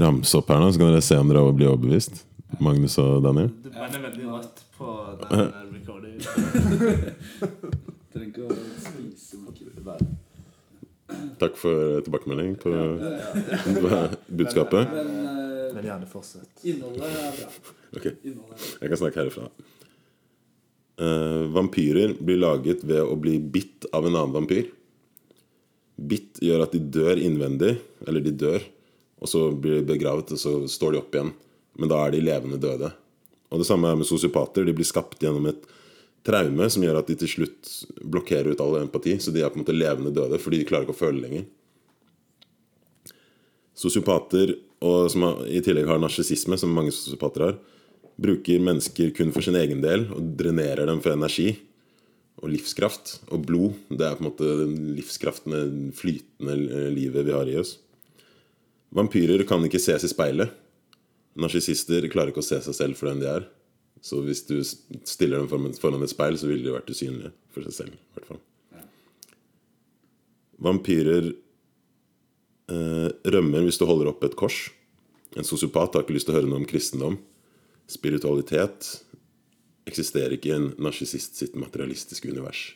ramse opp her nå, så kan dere se om dere blir overbevist. Magnus og Daniel. Du brenner veldig rødt på den recordingen. Trenger ikke å spise noe. Takk for tilbakemelding på budskapet. Men eh, gjerne fortsett. innholdet er bra. Ok, jeg kan snakke herifra. Uh, vampyrer blir laget ved å bli bitt av en annen vampyr. Bitt gjør at de dør innvendig, eller de dør, og så blir de begravet, og så står de opp igjen. Men da er de levende døde. Og det samme er med sosiopater. De blir skapt gjennom et traume som gjør at de til slutt blokkerer ut all empati, så de er på en måte levende døde fordi de klarer ikke å føle lenger. Sosiopater, som i tillegg har narsissisme, som mange sosiopater har, bruker mennesker kun for sin egen del og drenerer dem for energi og livskraft. Og blod. Det er på en måte den livskraften, det flytende livet vi har i oss. Vampyrer kan ikke ses i speilet. Narsissister klarer ikke å se seg selv for den de er. Så hvis du stiller dem foran- et speil, så ville de vært usynlige for seg selv. i hvert fall. Vampyrer eh, rømmer hvis du holder opp et kors. En sosiopat har ikke lyst til å høre noe om kristendom. Spiritualitet eksisterer ikke i en narsissist sitt materialistiske univers.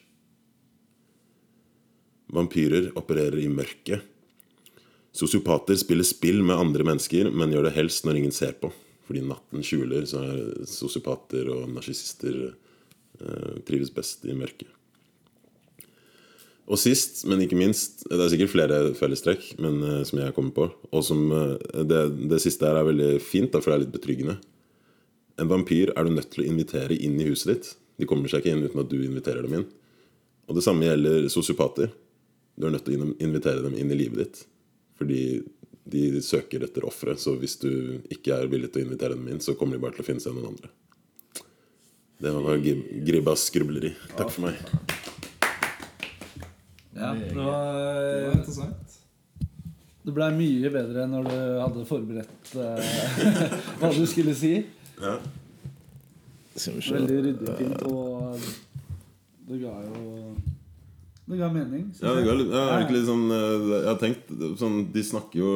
Vampyrer opererer i mørket. Sosiopater spiller spill med andre mennesker, men gjør det helst når ingen ser på. Fordi natten skjuler, så er sosiopater og narsissister eh, trives best i mørket. Og sist, men ikke minst Det er sikkert flere fellestrekk men, eh, som jeg kommer på. Og som, eh, det, det siste her er veldig fint, da, for det er litt betryggende. En vampyr er du nødt til å invitere inn i huset ditt. De kommer seg ikke inn uten at du inviterer dem inn. Og det samme gjelder sosiopater. Du er nødt til å invitere dem inn i livet ditt. Fordi de søker etter ofre. Så hvis du ikke er villig til å invitere dem inn, så kommer de bare til å finne seg noen andre. Det var noe Gribbas grubleri. Takk for meg. Ja, det Det var var interessant. Det blei mye bedre når du hadde forberedt uh, hva du skulle si. Ja. Veldig ryddig og fint, og det ga jo Det ga mening. Ja, det går litt, ja, litt sånn eh, Jeg har tenkt sånn, De snakker jo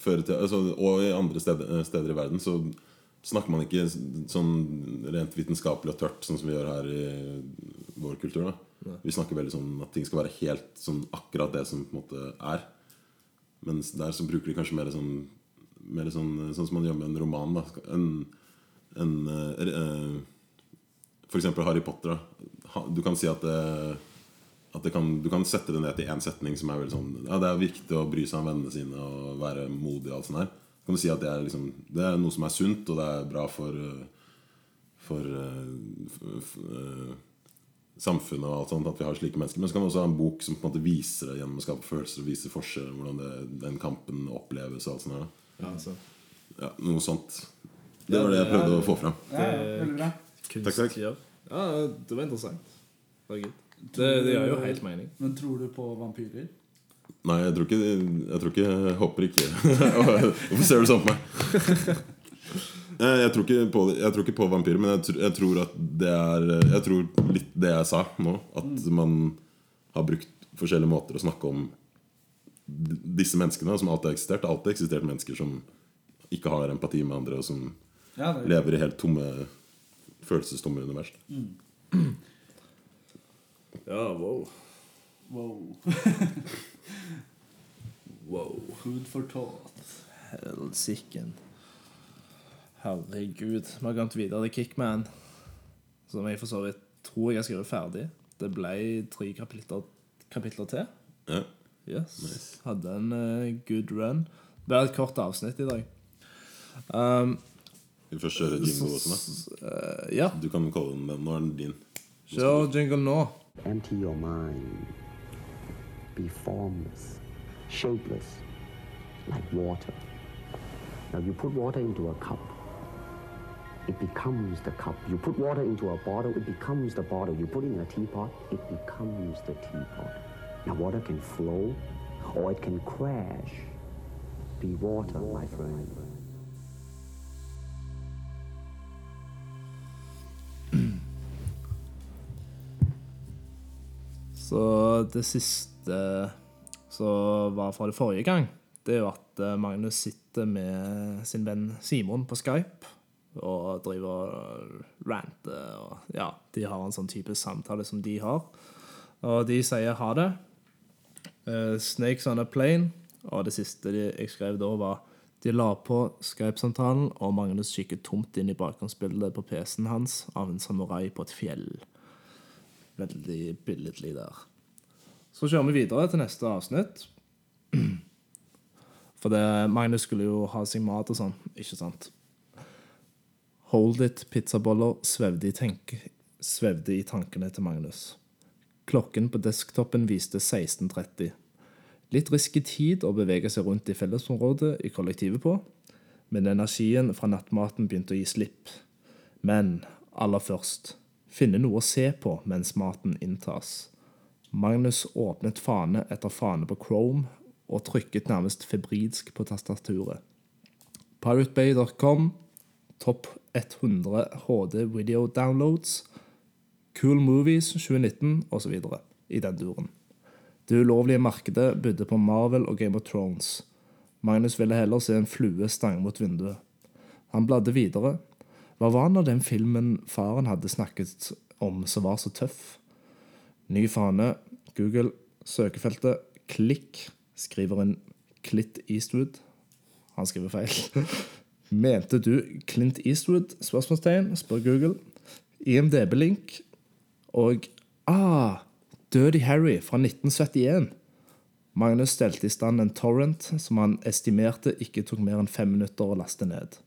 før i tida altså, Og i andre steder, steder i verden så snakker man ikke sånn rent vitenskapelig og tørt, sånn som vi gjør her i vår kultur. da Vi snakker veldig sånn at ting skal være helt sånn akkurat det som på en måte er. Mens der så bruker de kanskje mer sånn Mer sånn, sånn som man gjør med en roman. da En, en uh, uh, For eksempel Harry Potter. da Du kan si at det at det kan, du kan sette det ned til én setning som er veldig sånn Ja, det er viktig å bry seg om vennene sine og være modig og alt sånt her. Kan du si at det er, liksom, det er noe som er sunt, og det er bra for for, For øh, f- f- øh, samfunnet og alt sånt at vi har slike mennesker. Men så kan vi også ha en bok som på en måte viser det gjennom å skape følelser og vise forskjeller. Hvordan det, den kampen oppleves og alt sånt her. da. Ja, altså. Ja, noe sånt. Det var det jeg prøvde å få fram. Ja, veldig bra. Kunst Takk, takk. Ja, det var interessant. Det var good. Det, det gjør jo helt mening. Men tror du på vampyrer? Nei, jeg tror ikke Jeg, tror ikke, jeg håper ikke Hvorfor ser du sånn på meg? Jeg, jeg, tror ikke på, jeg tror ikke på vampyrer, men jeg, tr- jeg tror at det er Jeg tror litt det jeg sa nå. At man har brukt forskjellige måter å snakke om disse menneskene som alltid har eksistert. Det har alltid eksistert mennesker som ikke har empati med andre, og som Ja, er lever i helt tomme følelsestomme univers. Ja, wow. Wow. Wow. Food for thought. Helsiken. Herregud. Vi har gått videre til Kickman, som jeg for så vidt tror jeg har skrevet ferdig. Det ble tre kapitler, kapitler til. Ja. Yes. Nice. Hadde en uh, good run. Det ble et kort avsnitt i dag. Um, vi først kjøre jingle også, da? eh, ja. Du kan kalle den den. Nå er den din. Kjør jingle nå. Empty your mind. Be formless, shapeless, like water. Now you put water into a cup. It becomes the cup. You put water into a bottle, it becomes the bottle. You put it in a teapot, it becomes the teapot. Now water can flow or it can crash. Be water, my friend. Så det siste som var fra det forrige gang, det er jo at eh, Magnus sitter med sin venn Simon på Skype og driver og ranter og Ja, de har en sånn type samtale som de har. Og de sier ha det. Eh, Snakes on a plane. Og det siste jeg skrev da, var de la på Skype-samtalen, og Magnus kikker tomt inn i bakgrunnsbildet på PC-en hans av en samurai på et fjell. Veldig billedlig der. Så kjører vi videre til neste avsnitt. For det, Magnus skulle jo ha seg mat og sånn, ikke sant? Hold it pizzaboller svevde i, tenk, svevde i tankene til Magnus. Klokken på desktoppen viste 16.30. Litt risky tid å bevege seg rundt i fellesområdet i kollektivet på, men energien fra nattmaten begynte å gi slipp. Men aller først finne noe å se på mens maten inntas. Magnus åpnet fane etter fane på Chrome og trykket nærmest febrilsk på tastaturet. PirateBay.com, topp 100 HD video downloads, Cool Movies 2019 osv. i den duren. Det ulovlige markedet bydde på Marvel og Game of Thrones. Magnus ville heller se en flue stange mot vinduet. Han bladde videre. Hva var nå den filmen faren hadde snakket om som var så tøff? Ny fane, Google, søkefeltet, klikk, skriver en Clint Eastwood. Han skriver feil. Mente du Clint Eastwood? Spørsmålstegn, spør Google. IMDb-link og Ah! Dirty Harry fra 1971. Magnus stelte i stand en torrent som han estimerte ikke tok mer enn fem minutter å laste ned.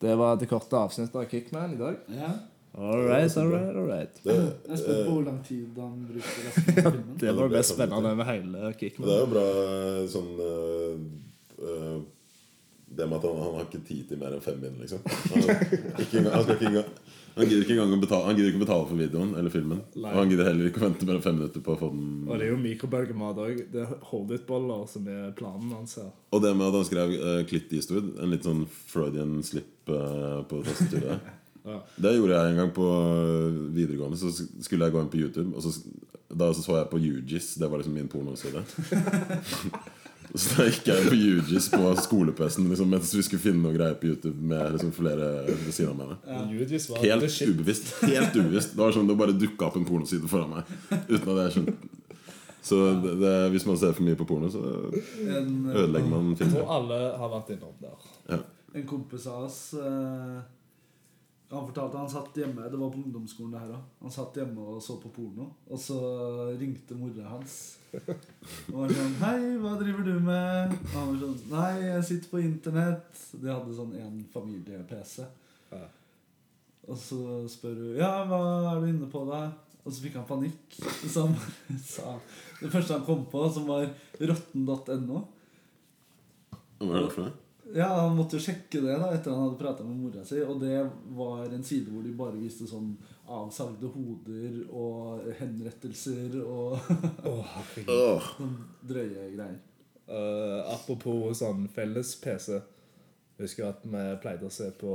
Det var det korte avsnittet av Kickman i dag. Ja. All right, all right, all right. Det, Jeg er spent på hvor lang tid han bruker resten av filmen. Det var det mest spennende med hele Kickman. det er jo bra sånn uh, uh, Det med at han, han har ikke tid til mer enn fem min, liksom. Han, ikke engang, han, skal ikke engang, han gidder ikke engang å betale, han gidder ikke betale for videoen eller filmen. Nei. Og han gidder heller ikke å vente mer enn fem minutter på å få den Og det er jo mikrobølgemat òg. Det er hold it-boller som er planen hans her. Og det med at han skrev uh, Clint Eastwood, en litt sånn Freudian slip uh, på tastaturet. Ja. Det gjorde jeg en gang på eh, videregående. Så skulle jeg gå inn på YouTube, og så, da så, så jeg på UGIS. Det var liksom min pornoside. så da gikk jeg på UGIS på skole-PC-en liksom, mens vi skulle finne noe greier på YouTube med liksom, flere ved siden av meg. Ja. Helt ubevisst. Helt ubevisst Det var sånn det bare dukka opp en pornoside foran meg. Uten at jeg skjønte Så det, det, hvis man ser for mye på porno, så ødelegger man Jeg filmen. tror alle har vært innom der. Ja. en kompis av oss eh, Han fortalte han satt hjemme Det var på ungdomsskolen det her også. Han satt hjemme og så på porno. Og så ringte mora hans. Og var sånn 'Hei, hva driver du med?' Og han var sånn 'Nei, jeg sitter på internett.' De hadde sånn en familie-PC. Ja. Og så spør hun 'Ja, hva er du inne på, da?' Og så fikk han panikk. Så han sa det første han kom på, som var rotten.no. Hva er det for noe? Ja, Han måtte jo sjekke det da etter han hadde prata med mora si. Og det var en side hvor de bare viste sånn avsagde hoder og henrettelser og Åh. sånn drøye greier. Uh, apropos sånn felles PC. Husker at vi pleide å se på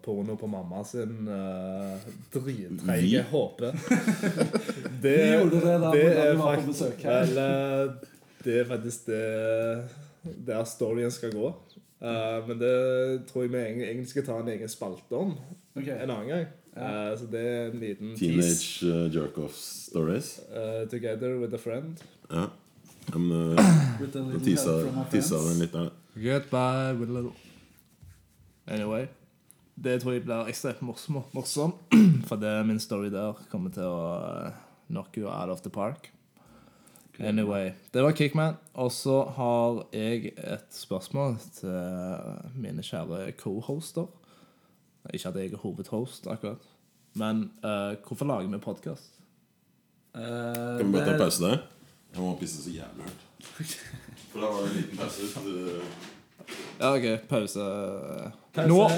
porno på mamma sin uh, drittreige Vi? HP. Det, Vi gjorde det da det er vi var på besøk her. Vel, eh, det er faktisk det der storyen skal gå. Eh, men det tror jeg vi egentlig skal ta en egen spalte om okay. en annen gang. Eh, så det er en liten tease. Teenage uh, jerk-off stories. Uh, together with a friend. Ja. Men uh, friends. den litt der. Goodbye with a little Anyway. Det tror jeg blir ekstremt morsom, morsom for det er min story der kommer til å knock you out of the park. Anyway, Det var Kickman. Og så har jeg et spørsmål til mine kjære co-hoster. Ikke at jeg er hovedhost, akkurat. Men uh, hvorfor lager vi podkast? Uh, Kan vi bare ta pause der? Jeg må pisse så jævlig hardt. For da var det en liten pause. Ja, OK. Pause. Pause. Nå!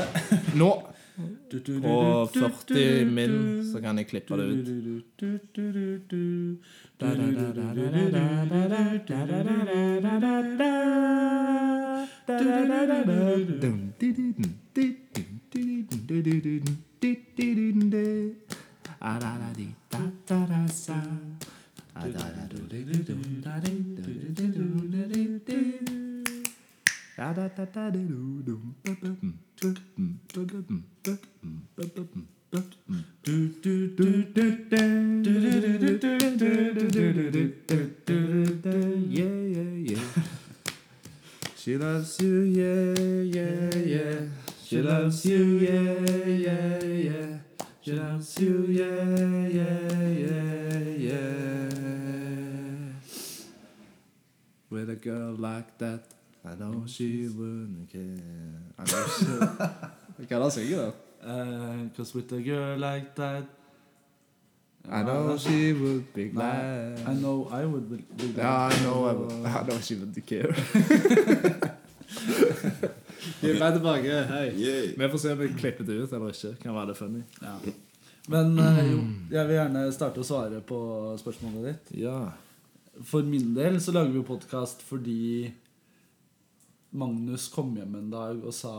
Nå! På du, du, 40 min så kan jeg klippe det ut. Du, du, du, du, du. Yeah, yeah, yeah. She loves you, yeah, yeah, yeah. She loves you, yeah, yeah, yeah. She loves you, yeah, yeah, yeah, yeah. With a girl like that, I know she wouldn't care. Hva er det han synger, da? Eh, Cause with a girl like that I know she would be glad. I know I would be glad. Yeah, I know, I, would, I know she would care. Vi er tilbake. Hei. Vi får se om vi klipper det ut eller ikke. Kan være det funny. Ja. Men eh, jo, jeg vil gjerne starte å svare på spørsmålet ditt. Ja. For min del så lager vi podkast fordi Magnus kom hjem en dag og sa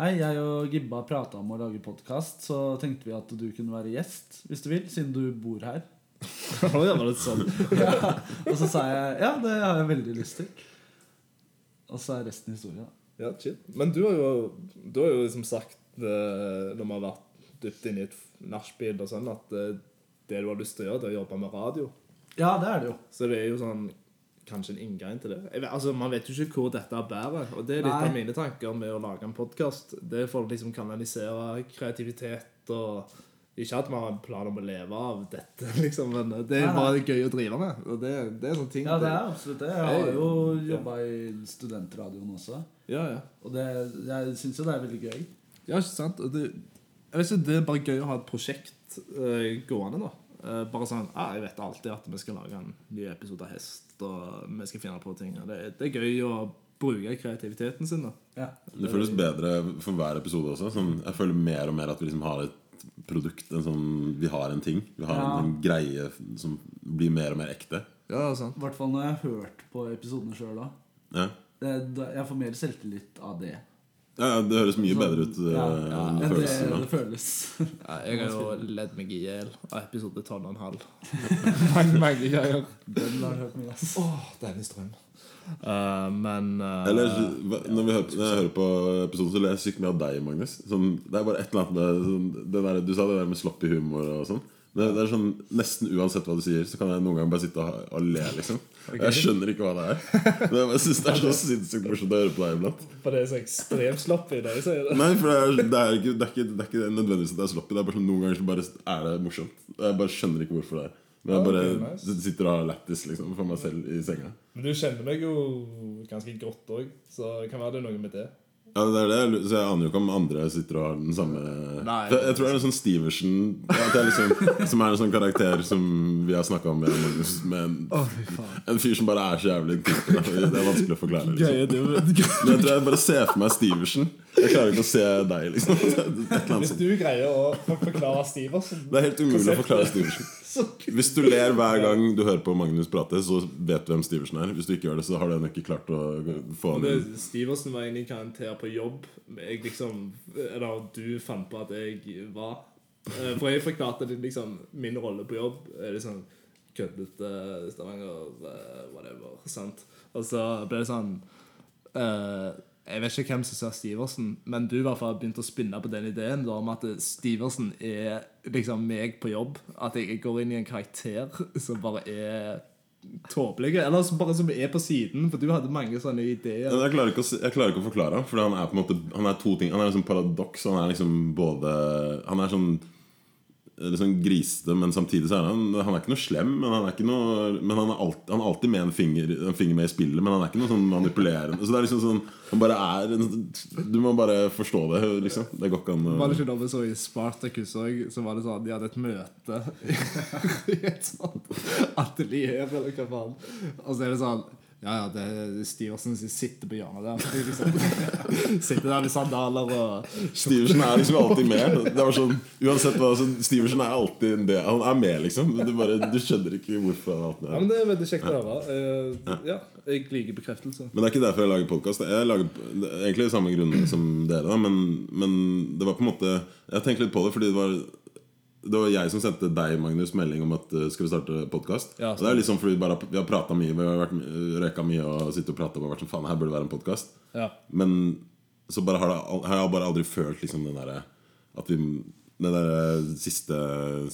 Hei, jeg og Gibba prata om å lage podkast, så tenkte vi at du kunne være gjest hvis du vil, siden du bor her. Sånn. ja. Og så sa jeg ja, det har jeg veldig lyst til. Og så er resten historie. Ja, chill. Men du har jo, du har jo liksom sagt eh, når vi har vært dypt inne i et nachspiel og sånn, at eh, det du har lyst til å gjøre, det er å jobbe med radio. Ja, det er det jo. Så det er jo sånn kanskje en inngang til det. Vet, altså, Man vet jo ikke hvor dette bærer. Og det er litt Nei. av mine tanker med å lage en podkast. Det er for å liksom kanalisere kreativitet og Ikke at vi har en plan om å leve av dette, liksom, men det er bare gøy å drive med. Og det, det er sånne ting Ja, det er absolutt det. Jeg har jo jobba i studentradioen også. Ja, ja. Og det, jeg syns jo det er veldig gøy. Ja, ikke sant? Det, jeg vet ikke, det er bare gøy å ha et prosjekt uh, gående, da. Uh, bare sånn ah, Jeg vet alltid at vi skal lage en ny episode av Hest, og vi skal finne på ting. Det, det er gøy å bruke kreativiteten sin, da. Ja. Det føles bedre for hver episode også. Sånn, jeg føler mer og mer at vi liksom har et produkt. En sånn, vi har en ting. Vi har Ja. en, en greie som blir mer og mer ekte. Ja, sant. I hvert fall når jeg har hørt på episodene sjøl òg. Ja. Jeg får mer selvtillit av det. Ja, ja, det høres mye bedre ut Ja, ja, enn det føles, det, det føles. Ja, jeg har jo ledd meg i hjel av episode 12,5. mange, mange greier. Den har jeg hørt mye, ass. Åh, denne strøm. Uh, men uh, Eller når, vi hører, når jeg hører på episoden, så ler jeg sykt mye av deg, Magnus. Sånn, det er bare et eller annet med sånn, der, Du sa det der med sloppy humor og sånn. Det, det er sånn, Nesten uansett hva du sier, så kan jeg noen ganger bare sitte og, og le, liksom. Jeg skjønner ikke hva det er. Men jeg synes det er så sinnssykt morsomt å høre på deg iblant. For det er så ekstremt sloppy det jeg sier. Nei, for det er, det er, ikke, det er, ikke, det er ikke nødvendigvis at det er sloppy. Det er bare sånn, Noen ganger så bare er det morsomt. Jeg bare skjønner ikke hvorfor det er. Men jeg bare okay, nice. sitter og har lættis liksom, for meg selv i senga. Men du kjenner meg jo ganske godt òg, så kan være det noe med det. Ja, det er det, så jeg aner jo ikke om andre sitter og har den samme Nei. Jeg tror det er en sånn Stiversen ja, det er liksom, Som er en sånn karakter som vi har snakka om med Magnus. Med en, en fyr som bare er så jævlig Det er vanskelig å forklare. Liksom. Men jeg tror jeg bare ser for meg Stiversen. Jeg klarer ikke å se deg, liksom. Hvis du greier å forklare Stiversen Det er helt umulig å forklare Steversen. Hvis du ler hver gang du hører på Magnus prate, så vet du hvem Stiversen er. Hvis du ikke gjør det, så har du ennå ikke klart å få han inn. Stiversen var egentlig karakter på jobb. Jeg liksom Eller du fant på at jeg var. Eh, For jeg forklarte liksom min rolle på jobb. Er liksom køddete Stavanger, eh, whatever. Sant? Og så ble det sånn eh, Jeg vet ikke hvem som ser Stiversen, men du i hvert fall begynte å spinne på den ideen da, om at Stiversen er liksom meg på jobb. At jeg går inn i en karakter som bare er tåpelig. eller som bare som er på siden. For du hadde mange sånne ideer. Jeg klarer, ikke å, klarer ikke å forklare for han er på en måte Han er to ting Han er liksom paradoks. Han er liksom både Han er sånn Sånn grisete, men samtidig så er han Han er ikke noe slem, men han er ikke noe Men han er alltid, han er alltid med en finger, en finger med i spillet, men han er ikke noe sånn manipulerende. Så det er liksom sånn Han bare er Du må bare forstå det, liksom. Det går ikke an Var det ikke da vi så i Spartacus òg, så var det sånn de hadde et møte i et sånt atelier, eller hva faen. Og så er det sånn Ja, ja, det er Stiversen som sitter på hjørnet der. Liksom, sitter der med sandaler og Stiversen er liksom alltid med. Det var sånn, uansett hva så Stiversen er alltid en del Han er med, liksom. Du, bare, du skjønner ikke hvorfor han Ja, men Det er veldig kjekt å høre. Eh, Ja, jeg liker bekreftelse. Men det er ikke derfor jeg lager podkast. Jeg lager er egentlig samme grunnene som dere. Da, men, men det var på en måte Jeg tenkte litt på det fordi det var det var jeg som sendte deg Magnus, melding om at uh, skal vi starte podkast. Ja, det er liksom fordi vi, bare, vi har prata mye, vi har vært, røyka mye og sittet og prata og vært sånn faen, her burde det være en podkast. Ja. Men så har, det, har jeg bare aldri følt liksom den derre At vi Det der siste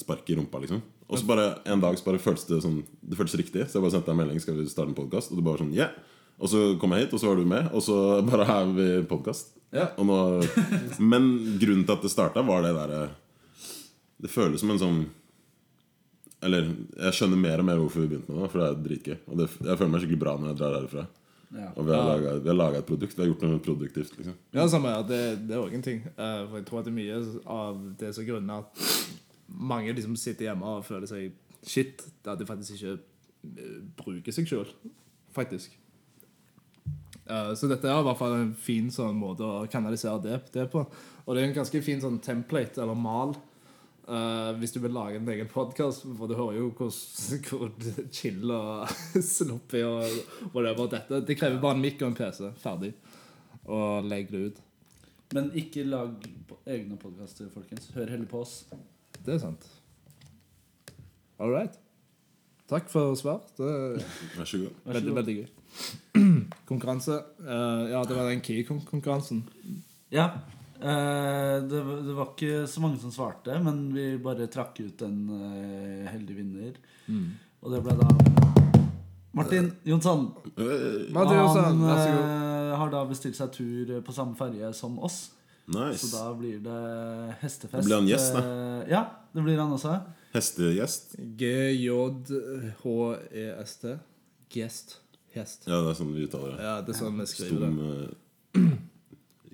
sparket i rumpa, liksom. Og så bare en dag så bare føltes det sånn Det føltes riktig. Så jeg bare sendte deg en melding Skal vi starte en podkast. Og du bare sånn yeah. Og så kom jeg hit, og så var du med, og så bare har vi podkast. Ja. Men grunnen til at det starta, var det derre Det føles som en sånn Eller jeg skjønner mer og mer hvorfor vi begynte med det, for det er dritgøy. Og det, jeg føler meg skikkelig bra når jeg drar herfra. Ja. Og vi har laga et produkt. Vi har gjort noe produktivt. liksom Ja, samme her. Det, det er òg en ting. Eh, for jeg tror at det er mye av det som grunner at mange liksom sitter hjemme og føler seg shit. Det at de faktisk ikke eh, bruker seg sjøl. Faktisk. Eh, så dette er i hvert fall en fin sånn måte å kanalisere det, det på. Og det er en ganske fin sånn template, eller mal. Eh, hvis du vil lage en egen podkast, for du hører jo hvor, hvor chill og sloppy og whatever dette Det krever bare en mic og en PC. Ferdig. Og legg det ut. Men ikke lag egne podkaster, folkens. Hør heller på oss. Det er sant. All right. Takk for svar. Det Vær så god. Veldig, veldig gøy. Konkurranse. Uh, ja, det var den Key-konkurransen. Ja. Eh, det, var- det var ikke så mange som svarte, men vi bare trakk ut en uh, heldig vinner. Og det ble da Martin Jonsson. Øh, Martin Jonsson, Han eh, har da bestilt seg tur på samme ferje som oss. Så da blir det hestefest. Da blir han gjest, da. Eh, Ja, det blir han også. Hestegjest. G-J-H-E-S-T. Gjest. Hest. Ja, det er sånn vi uttaler det. Ja, det er sånn vi skriver det.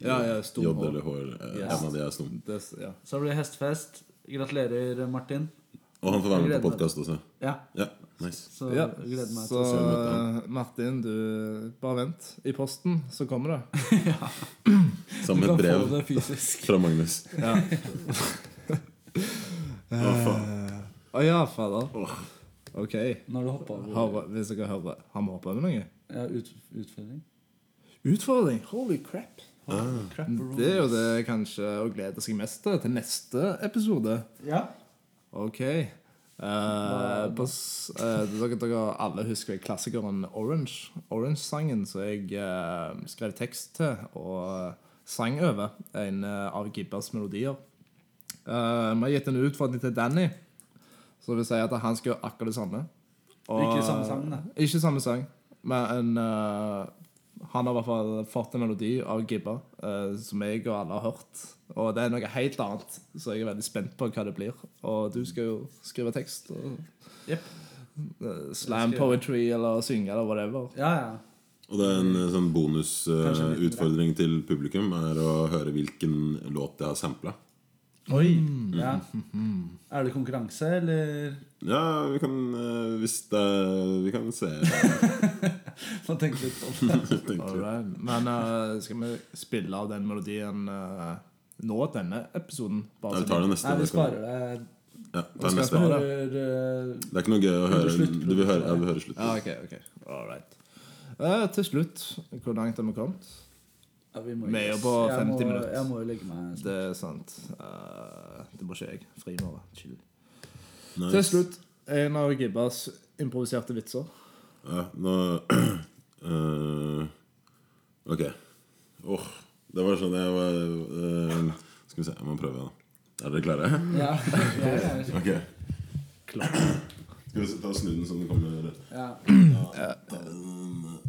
Eh, Ja, ja, stum J eller H. eh, Yes. En av de er stum. Det, ja. Så blir det hestefest. Gratulerer, Martin. Og han får være med på podkast også. Ja, Ja, nice. så ja. Så eh, Martin, du bare vent. I posten så kommer det. ja. Som Du et brev fra Magnus. Ja. Å. Å ja, fader. OK. Når du hopper over Hør, hvis dere hører Har vi hoppa over noe? ja, ut, utfordring. Utfordring. Holy crap. Crap Det er jo det kanskje å glede seg mest til til neste episode. Ja. OK. Eh, på, eh, dere, dere alle husker klassikeren Orange. Orange-sangen som jeg eh, skrev tekst til og sang over. En eh, av Gibbers melodier. Eh, Vi har gitt en utfordring til Danny, som vil si at han skal gjøre akkurat det samme. Og- Ikke samme sang, da. Ikke samme sang, men eh, han har i hvert fall fått en melodi av Gibba uh, som jeg og alle har hørt. Og det er noe helt annet, så jeg er veldig spent på hva det blir. Og du skal jo skrive tekst og yep. uh, slam poetry eller synge eller whatever. Ja, ja. Og det er en eh, sånn bonusutfordring uh, til publikum er å høre hvilken låt jeg har sampla. Oi! Ja. Er det konkurranse, eller Ja, vi kan uh, Hvis det Vi kan se. Få tenke litt på det. right. Men uh, skal vi spille av den melodien uh, nå, denne episoden? Ja, vi tar det neste. Nei, vi det sparer det. Ja, det er neste. Høre, eh, Det er ikke noe gøy å høre. slutt, Du vil høre, ja, du vil høre slutt. Ja, okay, ok. Alright. Eh, til slutt, hvor langt har vi kommet? ja, vi må Vi er jo på Jeg 50 må- minutter. Jeg må jo legge meg Det er sant. Uh, det må ikke jeg. Fri nå. Chill. Nice. Til slutt, en av Gibbas improviserte vitser. Ja, nå uh, Ok. Åh, det var sånn jeg var uh, Skal vi se, jeg må prøve, da. Er dere klare? Ja, ok. Klar. Skal vi ta og snu den sånn den kommer ja.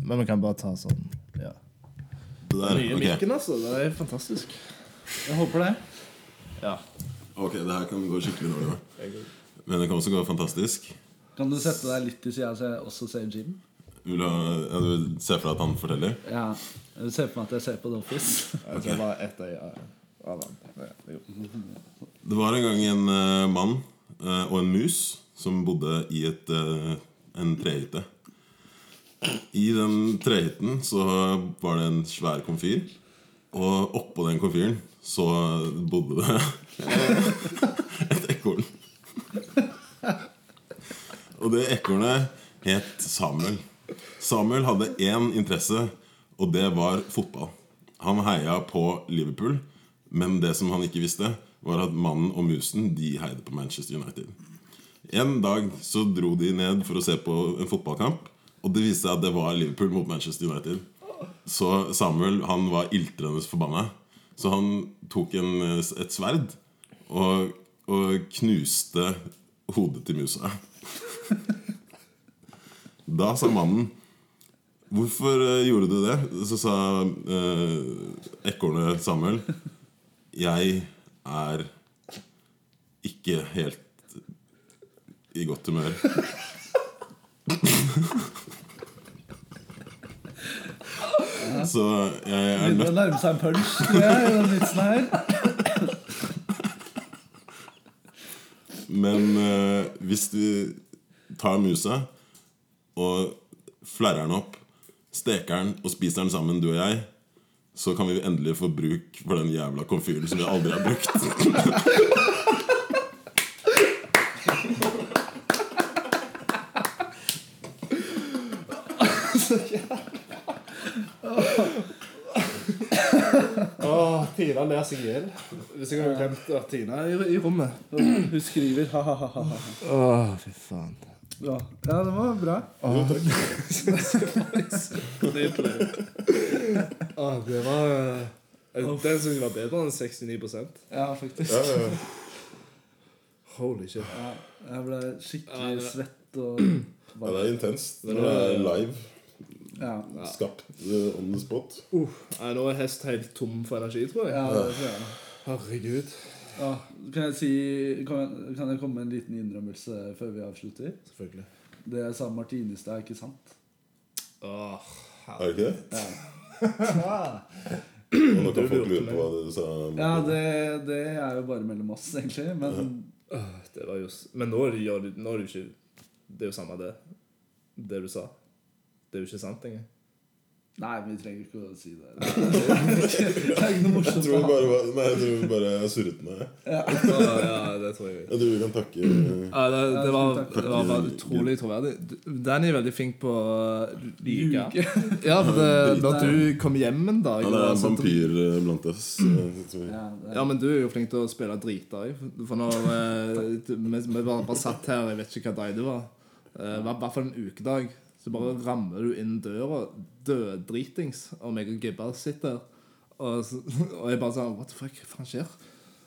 Men vi kan bare ta sånn. Ja. Det der, Nye okay. mikken, altså. Det er fantastisk. Jeg håper det. Ja. Ok, det her kan gå skikkelig dårlig. Men det kan også gå fantastisk. Kan du sette deg litt til sida så jeg også ser Jim? Vil du, ja, du ser se for deg at han forteller? Ja. Jeg ser for meg at jeg ser på The Office. Jeg ser bare ett øye av han. Det var en gang en uh, mann uh, og en mus som bodde i et, uh, en trehytte. I den trehytten så var det en svær komfyr. Og oppå den komfyren så bodde det et ekorn. Og det ekornet het Samuel. Samuel hadde én interesse, og det var fotball. Han heia på Liverpool, men det som han ikke visste, var at mannen og musen de heide på Manchester United. En dag så dro de ned for å se på en fotballkamp, og det viste seg at det var Liverpool mot Manchester United. Så Samuel han var iltrende forbanna. Så han tok en, et sverd og, og knuste hodet til musa. Da sa mannen Hvorfor eh, gjorde du det? Så sa eh, ekornet Samuel Jeg er ikke helt i godt humør. Så jeg er Begynner å nærme seg en punch tror jeg, i den vitsen her. Men eh, hvis du tar musa og flerrer den opp, steker den og spiser den sammen, du og jeg, så kan vi endelig få bruk for den jævla komfyren som vi aldri har brukt. Åh, Tina ler seg i hjel. Hvis jeg hadde glemt at Tina er i, i rommet. Hun skriver ha-ha-ha. Åh, fy faen. Ja. ja, det var bra. Nydelig. Ah, det var eh, Den syns jeg var bedre enn 69 Ja, faktisk. Holy shit. Ja, jeg ble Ja, skikkelig det- svett og Ja, det er intenst. når det er live. Ja, Skapt eh, on the spot. Nei, nå er hest helt tom for energi, tror jeg. ja det tror jeg. Herregud. Ja, kan jeg si kan jeg, kan jeg komme med en liten innrømmelse før vi avslutter? Selvfølgelig. Det jeg sa om Martinestad, er ikke sant? Åh, Er det ikke det? Ja, nå kan folk lure på hva du sa. ja det, det er jo bare mellom oss, egentlig. Men det var jo Men nå er det jo ikke Det er jo samme det. Det du sa. Det er jo ikke sant engang. Nei, vi trenger ikke å si det. Det er ikke noe Jeg morsomt. tror å bare, nei, jeg tror bare jeg surret med det. Åh, ja, det tror jeg. Jeg tror vi kan takke Ja, det, det, var, det var bare utrolig troverdig. Danny er veldig flink på å lyge. Ja, for det, når du kom hjem en dag Han er en vampyr eh, blant oss. tror jeg. Ja, men du er jo flink til å spille drita i. For når eh, vi, vi bare, satt her, jeg vet ikke hva dag det var, eh, i hvert fall en ukedag, så bare rammer du inn døra døddritings, og meg og Gibba sitter og, og jeg bare sånn What the fuck, hva faen skjer?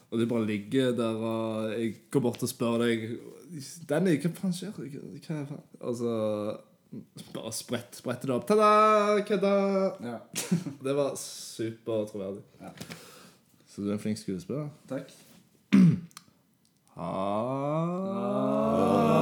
Og du bare ligger der, og jeg går bort og spør deg Danny, hva faen skjer? Hva faen? Og så bare sprett, spretter det opp. Ta-da! Kødda! ja. Det var supertroverdig. Ja. Så du er en flink skuespiller. Takk. ha. Ha